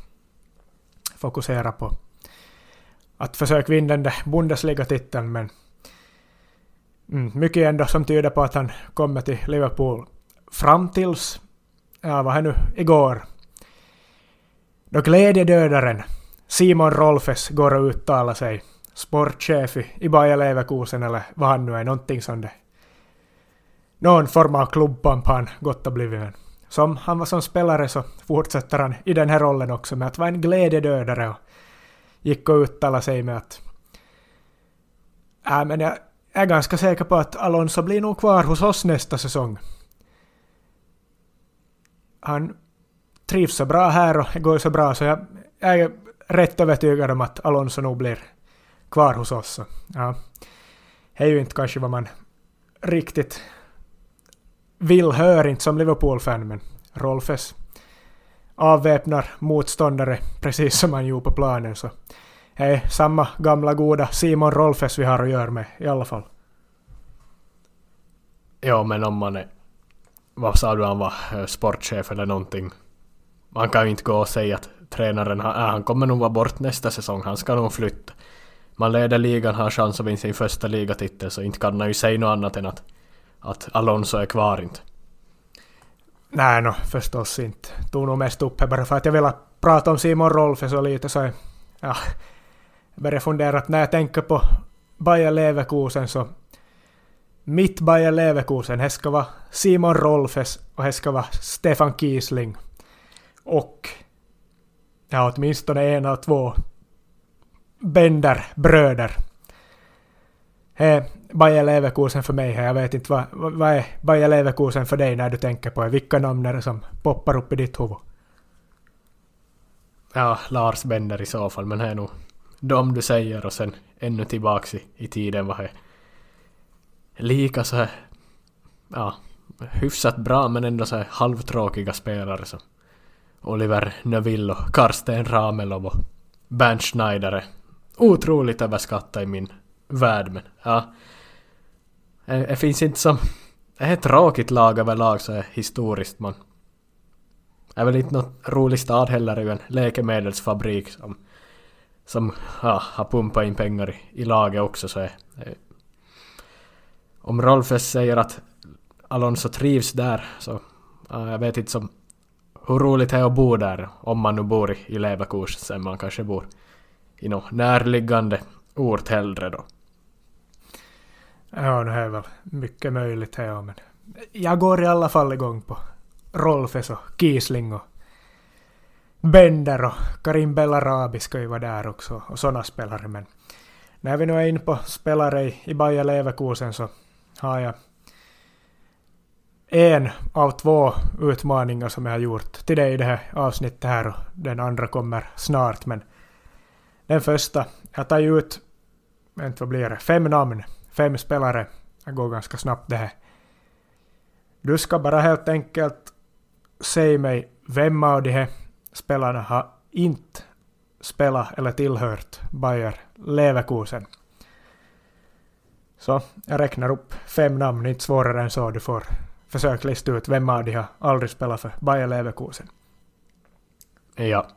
fokuserar på att försöka vinna den där Bundesliga-titeln. Men mm, mycket ändå som tyder på att han kommer till Liverpool fram tills, ja vad här nu, igår. Då glädjedödaren Simon Rolfes går och uttalar sig, sportchef i Bayer Leverkusen eller vad han nu är, någonting sånt där. Någon form av klubbpamp har han gott och blivit men som han var som spelare så fortsätter han i den här rollen också med att vara en glädjedödare och gick och uttalade sig med att äh, men jag är ganska säker på att Alonso blir nog kvar hos oss nästa säsong. Han trivs så bra här och det går så bra så jag, jag är rätt övertygad om att Alonso nog blir kvar hos oss. Så, ja. Det är ju inte kanske vad man riktigt vill höra, inte som Liverpool-fan, men Rolfes avväpnar motståndare precis som han gjorde på planen. Så det är samma gamla goda Simon Rolfes vi har att göra med i alla fall. Ja, men om man är... Vad sa du han var? Eh, sportchef eller någonting. Man kan ju inte gå och säga att tränaren han, äh, han kommer nog vara bort nästa säsong. Han ska nog flytta. Man leder ligan, har chans att vinna sin första ligatitel så inte kan han ju säga något annat än att, att Alonso är kvar inte. Nej, no, förstås inte. Tog nog mest upp här bara för att jag ville prata om Simon Rolfe så lite så... Ja, jag började fundera att när jag tänker på Bayer Leverkusen så... Mitt Bayer Leverkusen, det ska vara Simon Rolfes och det ska vara Stefan Kiesling. Och... Ja, åtminstone en av två Bender bröder. Det är Bayer Leverkusen för mig. Jag vet inte vad, vad är Bayer Leverkusen för dig när du tänker på det. Vilka namn är det som poppar upp i ditt huvud? Ja, Lars Bender i så fall, men det är nog de du säger och sen ännu tillbaks i, i tiden vad det lika så här, ja, hyfsat bra men ändå så här halvtråkiga spelare som Oliver Neville och Karsten Ramelov och Bernd Schneider är otroligt överskattade i min värld men ja. Eh, det, finns inte som... Det är ett tråkigt lag överlag så här historiskt man. Det är väl inte något rolig stad heller, det är ju en läkemedelsfabrik som som ja, har pumpat in pengar i, i laget också så är, är eh, om Rolfes säger att Alonso trivs där så ja, jag vet inte som hur roligt det är att bo där om man nu bor i, i Leverkusen man kanske bor i någon närliggande ort hellre då. Ja, det är väl mycket möjligt här, ja, men jag går i alla fall igång på Rolfes och Kiesling och Bender och Karim Bellarabi ska ju vara där också och sådana spelare. Men när vi nu är inne på spelare i, i Bayer Leverkusen så har jag en av två utmaningar som jag har gjort till dig i det här avsnittet här och den andra kommer snart. Men den första, jag tar ju ut, vänta vad blir det, fem namn, fem spelare. Det går ganska snabbt det här. Du ska bara helt enkelt säga mig vem av de här spelarna har inte spelat eller tillhört Bayer Leverkusen. Så jag räknar upp fem namn, inte svårare än så. Du får försöka lista ut vem av de har aldrig spelat för Bayer Leverkusen. Ja.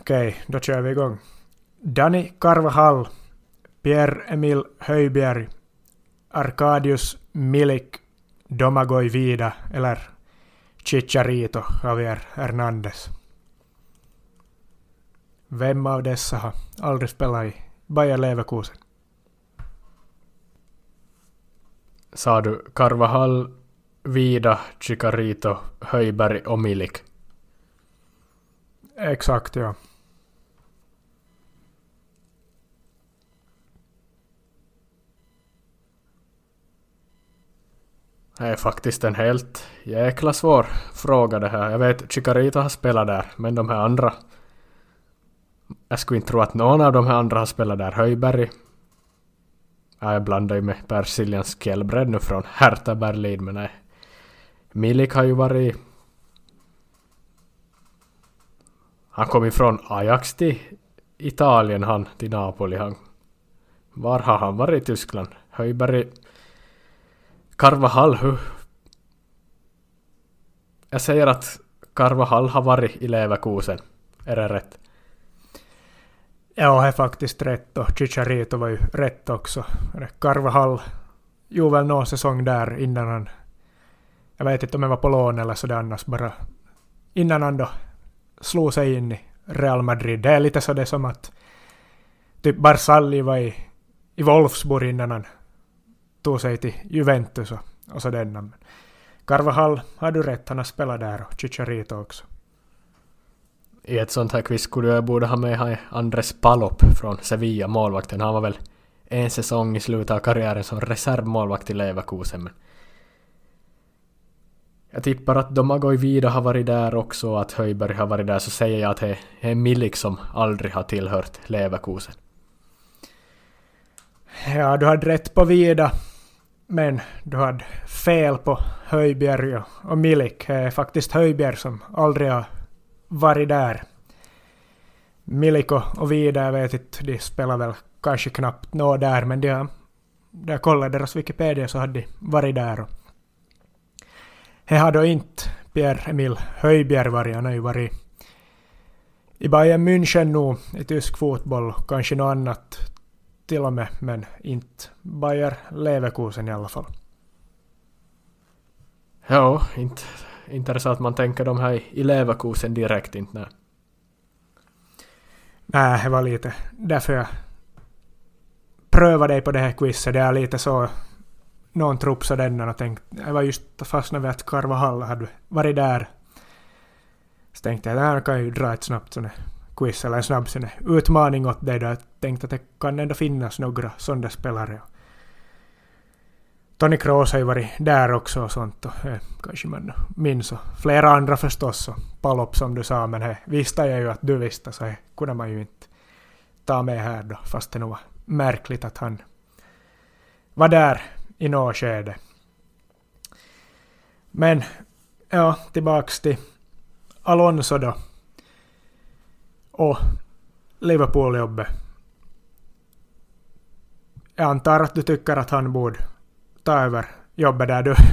Okej, då kör vi igång. Dani Carvajal, Pierre-Emil Höjbjerg, Arkadius Milik, Domagoj Vida eller Chicharito Javier Hernandez. Vem av dessa har aldrig spelat i Bayer Leverkusen? Sa du Carvajal, Vida, Chicarito, Höjberg och Milik? Exakt, ja. Det är faktiskt en helt jäkla svår fråga det här. Jag vet Chicarito har spelat där, men de här andra... Jag skulle inte tro att någon av de här andra har spelat där. Höjberg... Ja, jag blandar ju med Persiljans Kjellbred nu från Hertha Berlin, men nej. Milik har ju varit... Han kom ifrån Ajax till Italien, han till Napoli. Han... Var har han varit i Tyskland? Höjberg... Carvajal, hur... Jag säger att Carvajal har varit i Leverkusen. Är det rätt? Ja, det är faktiskt rätt och Chicharito var ju rätt också. Carvajal gjorde väl någon säsong där innan han... Jag vet inte om han var på lån eller sådär annars bara... Innan han då slog sig in i Real Madrid. Det är lite så det som att typ Barzalli var i, i Wolfsburg innan han tog sig till Juventus och, och sådana. Carvajal har du rätt, han har spelat där och Chicharito också. I ett sånt här quiz skulle jag borde ha med Andres Palop från Sevilla, målvakten. Han var väl en säsong i slutet av karriären som reservmålvakt i Leverkusen. Men jag tippar att Domagoj Vida har varit där också och att Höjberg har varit där så säger jag att det är Milik som aldrig har tillhört Leverkusen. Ja, du hade rätt på Vida. Men du hade fel på Höjbjerg och Milik. Det är faktiskt Höjbjerg som aldrig har varit där. Miliko och Vida, jag vet inte, de spelar väl kanske knappt nå där, men de har, där kollade deras Wikipedia så hade de varit där. Och det har då inte Pierre-Emil Höjbjerg varit, han har ju varit i Bayern München nu i tysk fotboll, kanske något annat till och med, men inte Bayer Leverkusen i alla fall. Ja, inte, inte är det så att man tänker de här i Leverkusen direkt inte. Nej. Nej, det var lite därför jag prövade dig på det här quizet. Det är lite så någon trupp så den och tänkte, jag var just fastnat vid att Carvajal hade varit där. Så tänkte jag, det här kan ju dra ett snabbt sånt quiz eller en snabb sån utmaning åt dig då. Jag tänkte att det kan ändå finnas några sådana spelare. Tony Kroos har ju varit där också och sånt och eh, kanske man minns och flera andra förstås och Palop som du sa men det visste jag ju att du visste så det kunde man ju inte ta med här då fast det nog var märkligt att han var där i något skede. Men ja, tillbaks till Alonso då och Liverpool-jobbet. Jag antar att du tycker att han borde ta över jobbet där du...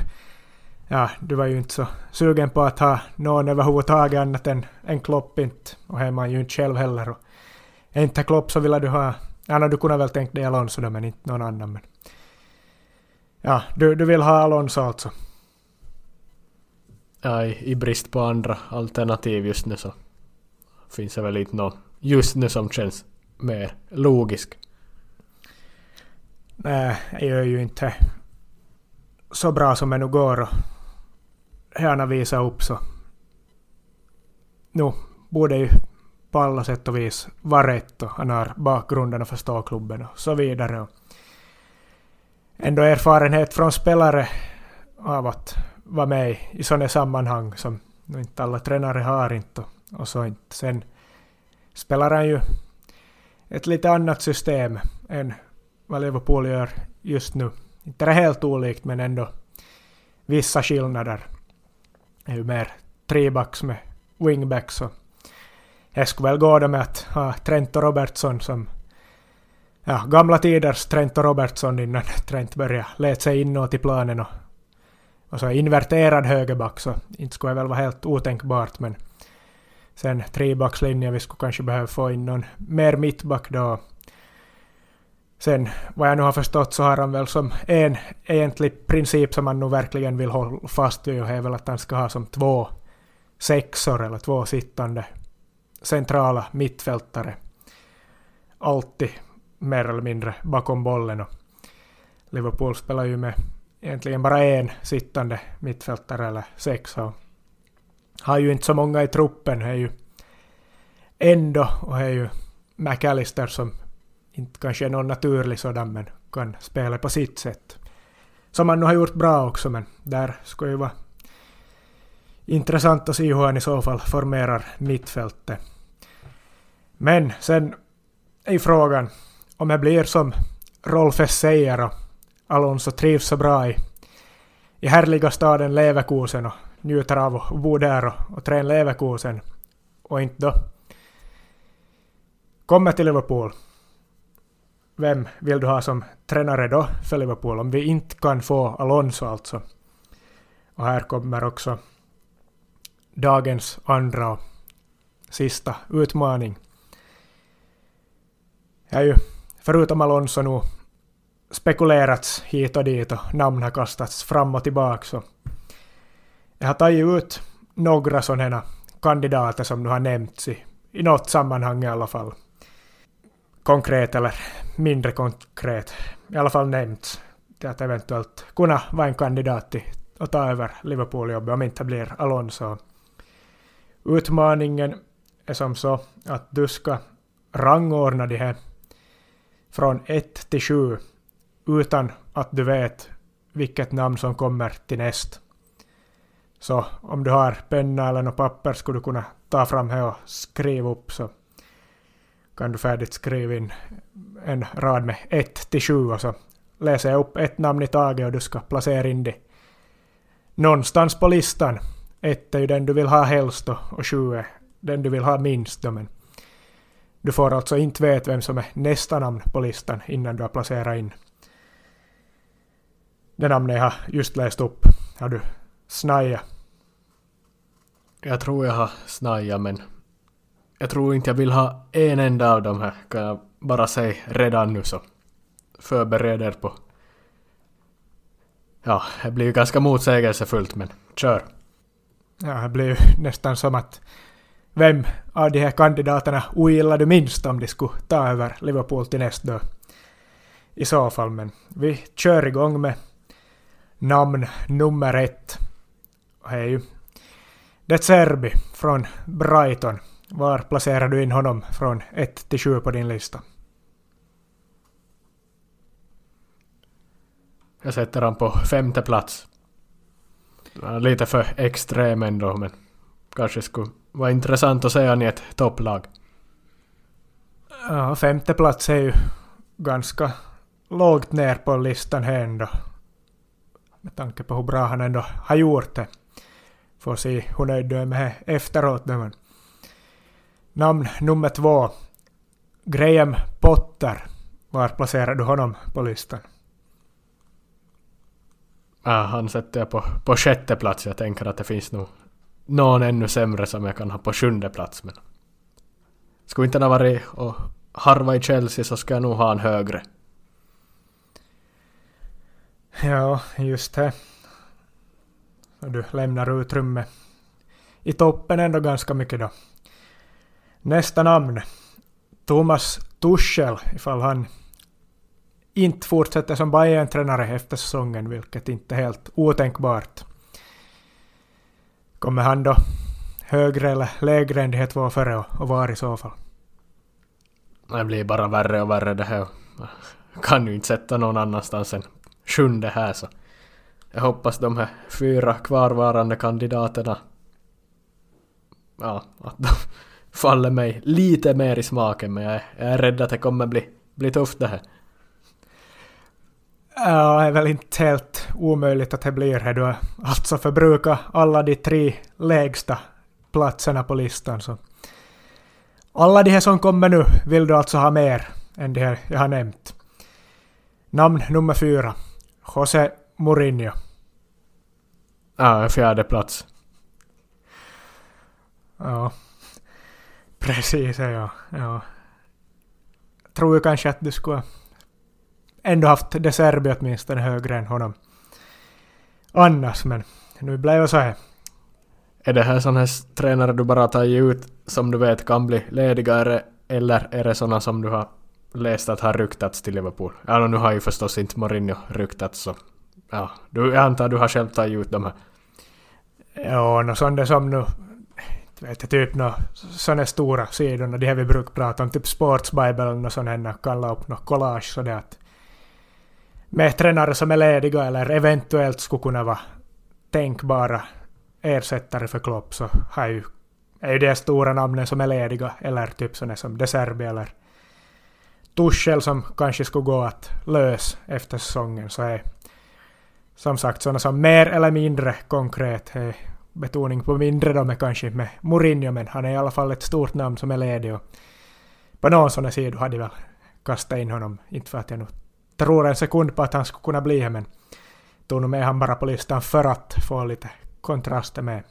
Ja, du var ju inte så sugen på att ha någon överhuvudtaget annat än en Klopp inte. Och är man ju inte själv heller. Och är inte Klopp så vill du ha... Ja, du kunde väl tänkt dig Alonso då, men inte någon annan. Men... Ja, du, du vill ha Alonso alltså? Ja, i, i brist på andra alternativ just nu så finns det väl inte någon just nu som känns mer logisk. Nej, jag gör ju inte så bra som det nu går och gärna visa upp så. Nu borde ju på alla sätt och vis vara rätt och han har bakgrunden att förstå klubben och så vidare. Och ändå erfarenhet från spelare av att vara med i sådana sammanhang som inte alla tränare har inte och så inte. Sen spelar han ju ett lite annat system än vad Liverpool gör just nu. Inte det helt olikt men ändå vissa skillnader. Det är ju mer trebacks med wingbacks och jag skulle väl gå då med att ha Trent och Robertson som ja, gamla tiders Trent och Robertson innan Trent började leta sig inåt i planen och, och så inverterad högerback så inte skulle det väl vara helt otänkbart men sen trebackslinjen, vi skulle kanske behöva få in någon mer mittback då. Sen vad jag nu har förstått så har han väl som en egentlig princip som han nu verkligen vill hålla fast vid och är väl att han ska ha som två sexor eller två sittande centrala mittfältare. Alltid mer eller mindre bakom bollen. Och Liverpool spelar ju med egentligen bara en sittande mittfältare eller sex. Och har ju inte så många i truppen. Det är ju ändå, och det är ju McAllister som inte kanske är någon naturlig sådan men kan spela på sitt sätt. Som han nu har gjort bra också, men där ska ju vara intressant att se hur han i så fall formerar mittfältet. Men sen är frågan om det blir som Rolfes säger och Alonso trivs så bra i, i härliga staden Leverkusen och njuter av att bo där och, och träna Leverkusen och inte då kommer till Liverpool. Vem vill du ha som tränare då för Liverpool om vi inte kan få Alonso alltså? Och här kommer också dagens andra och sista utmaning. Det har ju förutom Alonso nu spekulerats hit och dit och namn har kastats fram och tillbaka. Så jag har tagit ut några sådana kandidater som nu har nämnts i, i något sammanhang i alla fall. Konkret eller mindre konkret. I alla fall nämnts till att eventuellt kunna vara en kandidat till att ta över Liverpool-jobbet om inte blir Alonso. Utmaningen är som så att du ska rangordna de här från 1 till 7 utan att du vet vilket namn som kommer till näst. Så om du har penna eller något papper skulle du kunna ta fram här och skriva upp så kan du färdigt skriva in en rad med 1 till 7 och så läser jag upp ett namn i taget och du ska placera in det någonstans på listan. 1 är ju den du vill ha helst och 7 är den du vill ha minst. Då, men du får alltså inte veta vem som är nästa namn på listan innan du har placerat in det namnet jag har just läst upp. Har du snajat? Jag tror jag har snajat men jag tror inte jag vill ha en enda av dem här kan jag bara säga redan nu så förbereder på Ja, det blir ju ganska motsägelsefullt men kör. Ja, det blir ju nästan som att vem av de här kandidaterna ogillar du minst om de skulle ta över Liverpool till nästa i så fall. Men vi kör igång med namn nummer ett. Och det är ju De Zerbi från Brighton. Var placerar du in honom från 1 till 7 på din lista? Jag sätter han på femte plats. Lite för extrem ändå men kanske skulle vara intressant att se han i ett topplag. Ja, femte plats är ju ganska lågt ner på listan här ändå. Med tanke på hur bra han ändå har gjort det. Får se hur nöjd du är med det efteråt. Men. Namn nummer två. Graham Potter. Var placerar du honom på listan? Ja, han sätter jag på, på sjätte plats. Jag tänker att det finns nog någon ännu sämre som jag kan ha på sjunde plats. Men skulle inte ha varit och harva i Chelsea så ska jag nog ha en högre. Ja, just det. Du lämnar utrymme i toppen ändå ganska mycket då. Nästa namn. Thomas Tuchel, ifall han inte fortsätter som Bayern-tränare efter säsongen, vilket inte är helt otänkbart. Kommer han då högre eller lägre än de här två före och, var i så fall? Det blir bara värre och värre det här. kan ju inte sätta någon annanstans än sjunde här så. Jag hoppas de här fyra kvarvarande kandidaterna ja, att de faller mig lite mer i smaken men jag är, jag är rädd att det kommer bli, bli tufft det här. Ja, det är väl inte helt omöjligt att det blir det. Du har alltså förbrukat alla de tre lägsta platserna på listan. Så. Alla de här som kommer nu vill du alltså ha mer än de här jag har nämnt. Namn nummer fyra. José Mourinho. Ja, fjärde plats. Ja, precis ja. ja. Tror ju kanske att du skulle ändå haft De Serbi åtminstone högre än honom annars, men nu blev det så här. Är det här sådana här tränare du bara tagit ut som du vet kan bli lediga eller är det sådana som du har läst att har ryktats till Liverpool? Ja, nu har ju förstås inte Mourinho ryktats så... Ja, du, jag antar du har själv tagit ut de här. Ja, no, sådana som nu... Vet jag, typ no, sådana stora sidor, de här vi brukar prata om, typ Sportsbibeln och sådana, kalla upp något collage sådär att med tränare som är lediga eller eventuellt skulle kunna vara tänkbara ersättare för Klopp så har ju, är ju det stora namnen som är lediga eller typ sådana som De Serbi eller Tuchel som kanske skulle gå att lösa efter säsongen så är som sagt sådana som mer eller mindre konkret är betoning på mindre då med kanske med Mourinho men han är i alla fall ett stort namn som är ledig och på någon sån här sida hade jag väl kastat in honom, inte för att jag nu tror en sekund på att han skulle kunna bli här men tog nog med han bara på listan för att få lite kontraster med.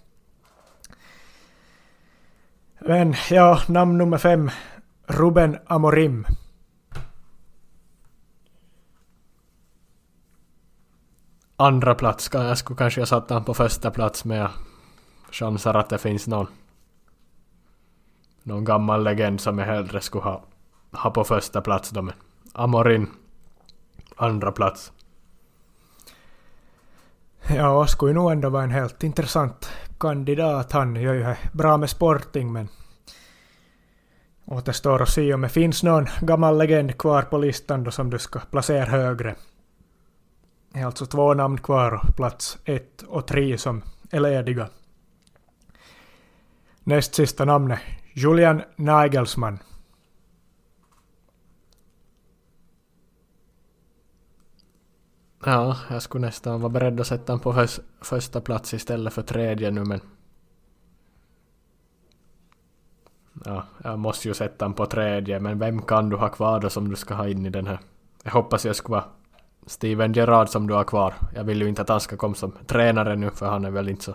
Men ja, namn nummer fem, Ruben Amorim. Andra plats, jag skulle kanske ha satt honom på första plats men jag chansar att det finns någon någon gammal legend som jag hellre skulle ha, ha på första plats då men Amorin andra plats. Ja, skulle nog ändå vara en helt intressant kandidat. Han gör ju bra med Sporting men återstår att se om det finns någon gammal legend kvar på listan då som du ska placera högre. Det är alltså två namn kvar och plats ett och tre som är lediga. Näst sista namnet Julian Nagelsmann. Ja, jag skulle nästan vara beredd att sätta honom på hös, första plats istället för tredje nu men... Ja, jag måste ju sätta honom på tredje men vem kan du ha kvar då som du ska ha in i den här? Jag hoppas jag skulle vara Steven Gerrard som du har kvar. Jag vill ju inte att han ska komma som tränare nu för han är väl inte så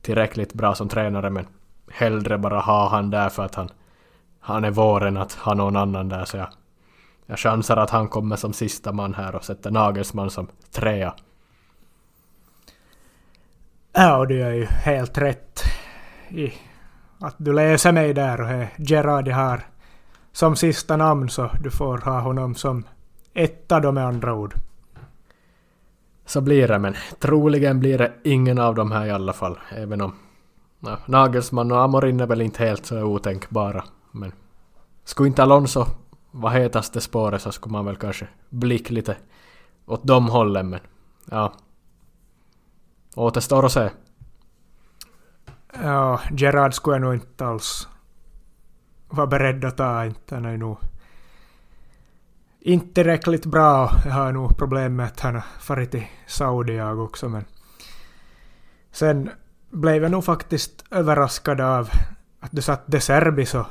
tillräckligt bra som tränare men hellre bara ha han där för att han, han är våren att ha någon annan där så jag, jag chansar att han kommer som sista man här och sätter Nagelsmann som trea. Ja, du är ju helt rätt i att du läser mig där och Gerard har som sista namn så du får ha honom som etta då med andra ord. Så blir det, men troligen blir det ingen av dem här i alla fall, även om Ja, Nagelsmann och Amorin är väl inte helt så otänkbara. Men skulle inte Alonso vara hetaste spåret så skulle man väl kanske blicka lite åt de hållen men ja. Återstår att se. Ja, Gerard skulle jag nog inte alls vara beredd att ta. Inte. Han är nog inte tillräckligt bra. Jag har nog problem med att han har farit till Saudi jag också men sen blev jag nog faktiskt överraskad av att du satt De Serbi så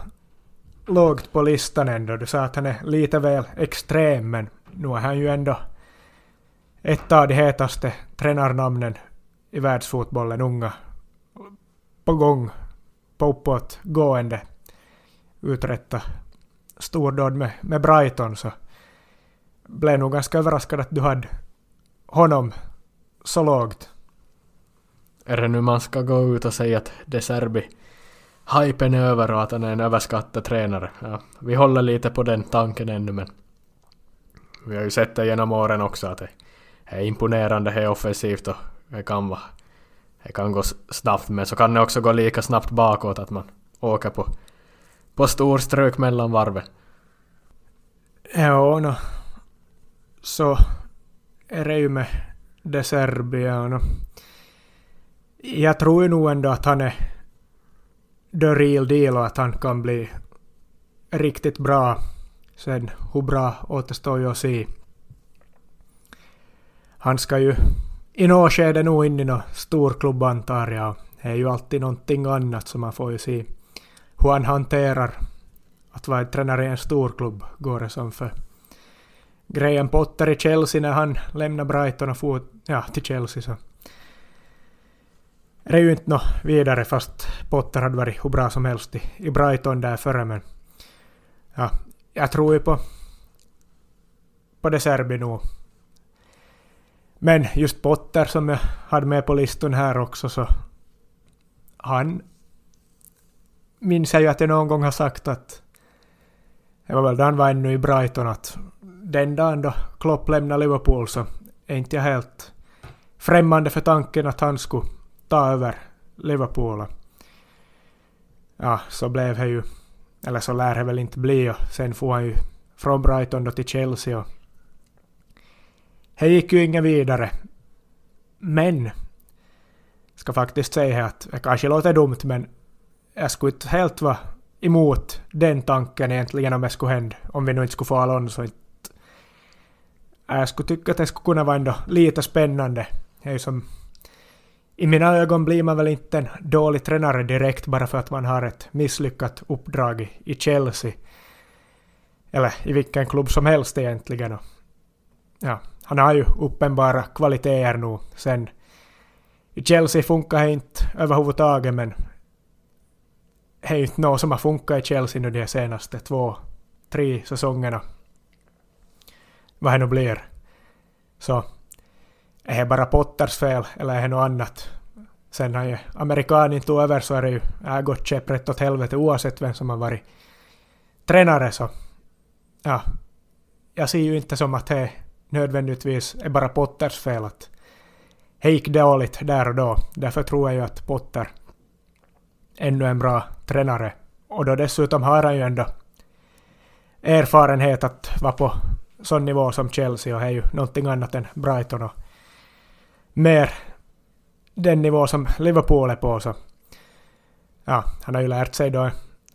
lågt på listan ändå. Du sa att han är lite väl extrem, men nu är han ju ändå ett av de hetaste tränarnamnen i världsfotbollen, unga. På gång, på uppåtgående, uträtta stordåd med, med Brighton, så blev nog ganska överraskad att du hade honom så lågt. Är det nu man ska gå ut och säga att De Serbi hypen är över och att han är en överskattad tränare? Ja, vi håller lite på den tanken ännu men vi har ju sett det genom åren också att det är imponerande, det är offensivt och det kan vara det kan gå snabbt men så kan det också gå lika snabbt bakåt att man åker på, på stor strök mellan varven. Ja, no. så är det ju med De Serbien. No jag tror ju nog ändå att han är the real deal och att han kan bli riktigt bra. Sen hur bra återstår ju att se. Han ska ju i något skede nog in i någon storklubb antar jag. Det är ju alltid någonting annat så man får ju se hur han hanterar att vara tränare i en storklubb. Går det som för grejen Potter i Chelsea när han lämnar Brighton och for ja, till Chelsea så det är ju inte något vidare fast Potter hade varit hur bra som helst i, i Brighton där före men ja, jag tror ju på på det Serbi nog. Men just Potter som jag hade med på listan här också så han minns jag ju att jag någon gång har sagt att det var väl då han var ännu i Brighton att den dagen då Klopp lämnade Liverpool så är inte jag helt främmande för tanken att han skulle ta över Liverpool. Ja, så blev det ju, eller så lär det väl inte bli och sen får han ju från Brighton då till Chelsea och det gick ju inget vidare. Men, ska faktiskt säga att det kanske låter dumt men jag skulle inte helt vara emot den tanken egentligen om det skulle hända, om vi nu inte skulle få Alonso. Jag skulle tycka att det skulle kunna vara ändå lite spännande. Det är ju som, i mina ögon blir man väl inte en dålig tränare direkt bara för att man har ett misslyckat uppdrag i Chelsea. Eller i vilken klubb som helst egentligen. Ja, han har ju uppenbara kvaliteter nu sen. I Chelsea funkar det inte överhuvudtaget men det är ju inte något som har funkat i Chelsea nu de senaste två, tre säsongerna. Vad det nu blir. Så är det bara Potters fel eller är det något annat? Sen har ju amerikanen tog över så är det ju gått käpprätt åt helvete oavsett vem som har varit tränare så ja, jag ser ju inte som att det nödvändigtvis är bara Potters fel att det gick dåligt där och då. Därför tror jag ju att Potter ännu en bra tränare. Och då dessutom har han ju ändå erfarenhet att vara på sån nivå som Chelsea och är ju någonting annat än Brighton och mer den nivå som Liverpool är på så ja, han har ju lärt sig då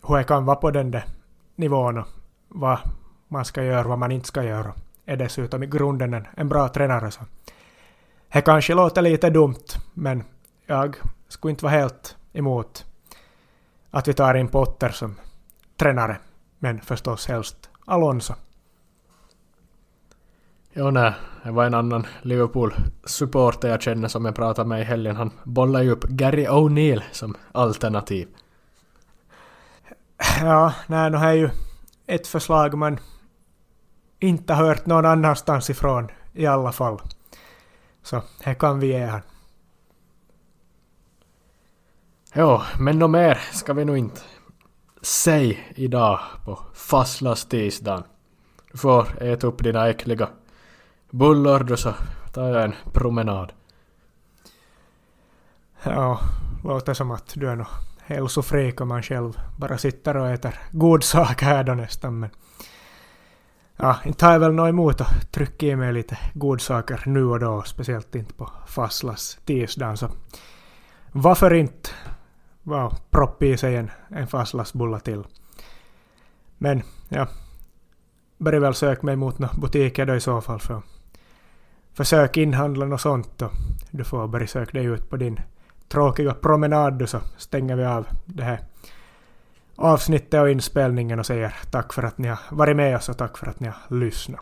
hur det kan vara på den där nivån och vad man ska göra, vad man inte ska göra. Är dessutom i grunden en, en bra tränare så det kanske låter lite dumt men jag skulle inte vara helt emot att vi tar in Potter som tränare, men förstås helst Alonso. Jo, nej, det var en annan Liverpool-supporter jag känner som jag pratade med i helgen. Han bollade ju upp Gary O'Neill som alternativ. Ja, nej, det är ju ett förslag man inte hört någon annanstans ifrån i alla fall. Så här kan vi ge han. Jo, men något mer ska vi nog inte säga idag på fastlastisdagen. Du får äta upp dina äckliga bullar då så tar jag en promenad. Ja, låter som att du är nog hälsofreak om man själv bara sitter och äter god sak här då nästan men ja, inte har jag väl något emot att trycka i mig lite godsaker nu och då, speciellt inte på fastlas tisdagen så varför inte wow, proppa i sig en, en fastlassbulla till. Men ja, börjar väl söka mig mot några butiker då i så fall för försök inhandla något sånt och du får börja söka dig ut på din tråkiga promenad så stänger vi av det här avsnittet och inspelningen och säger tack för att ni har varit med oss och tack för att ni har lyssnat.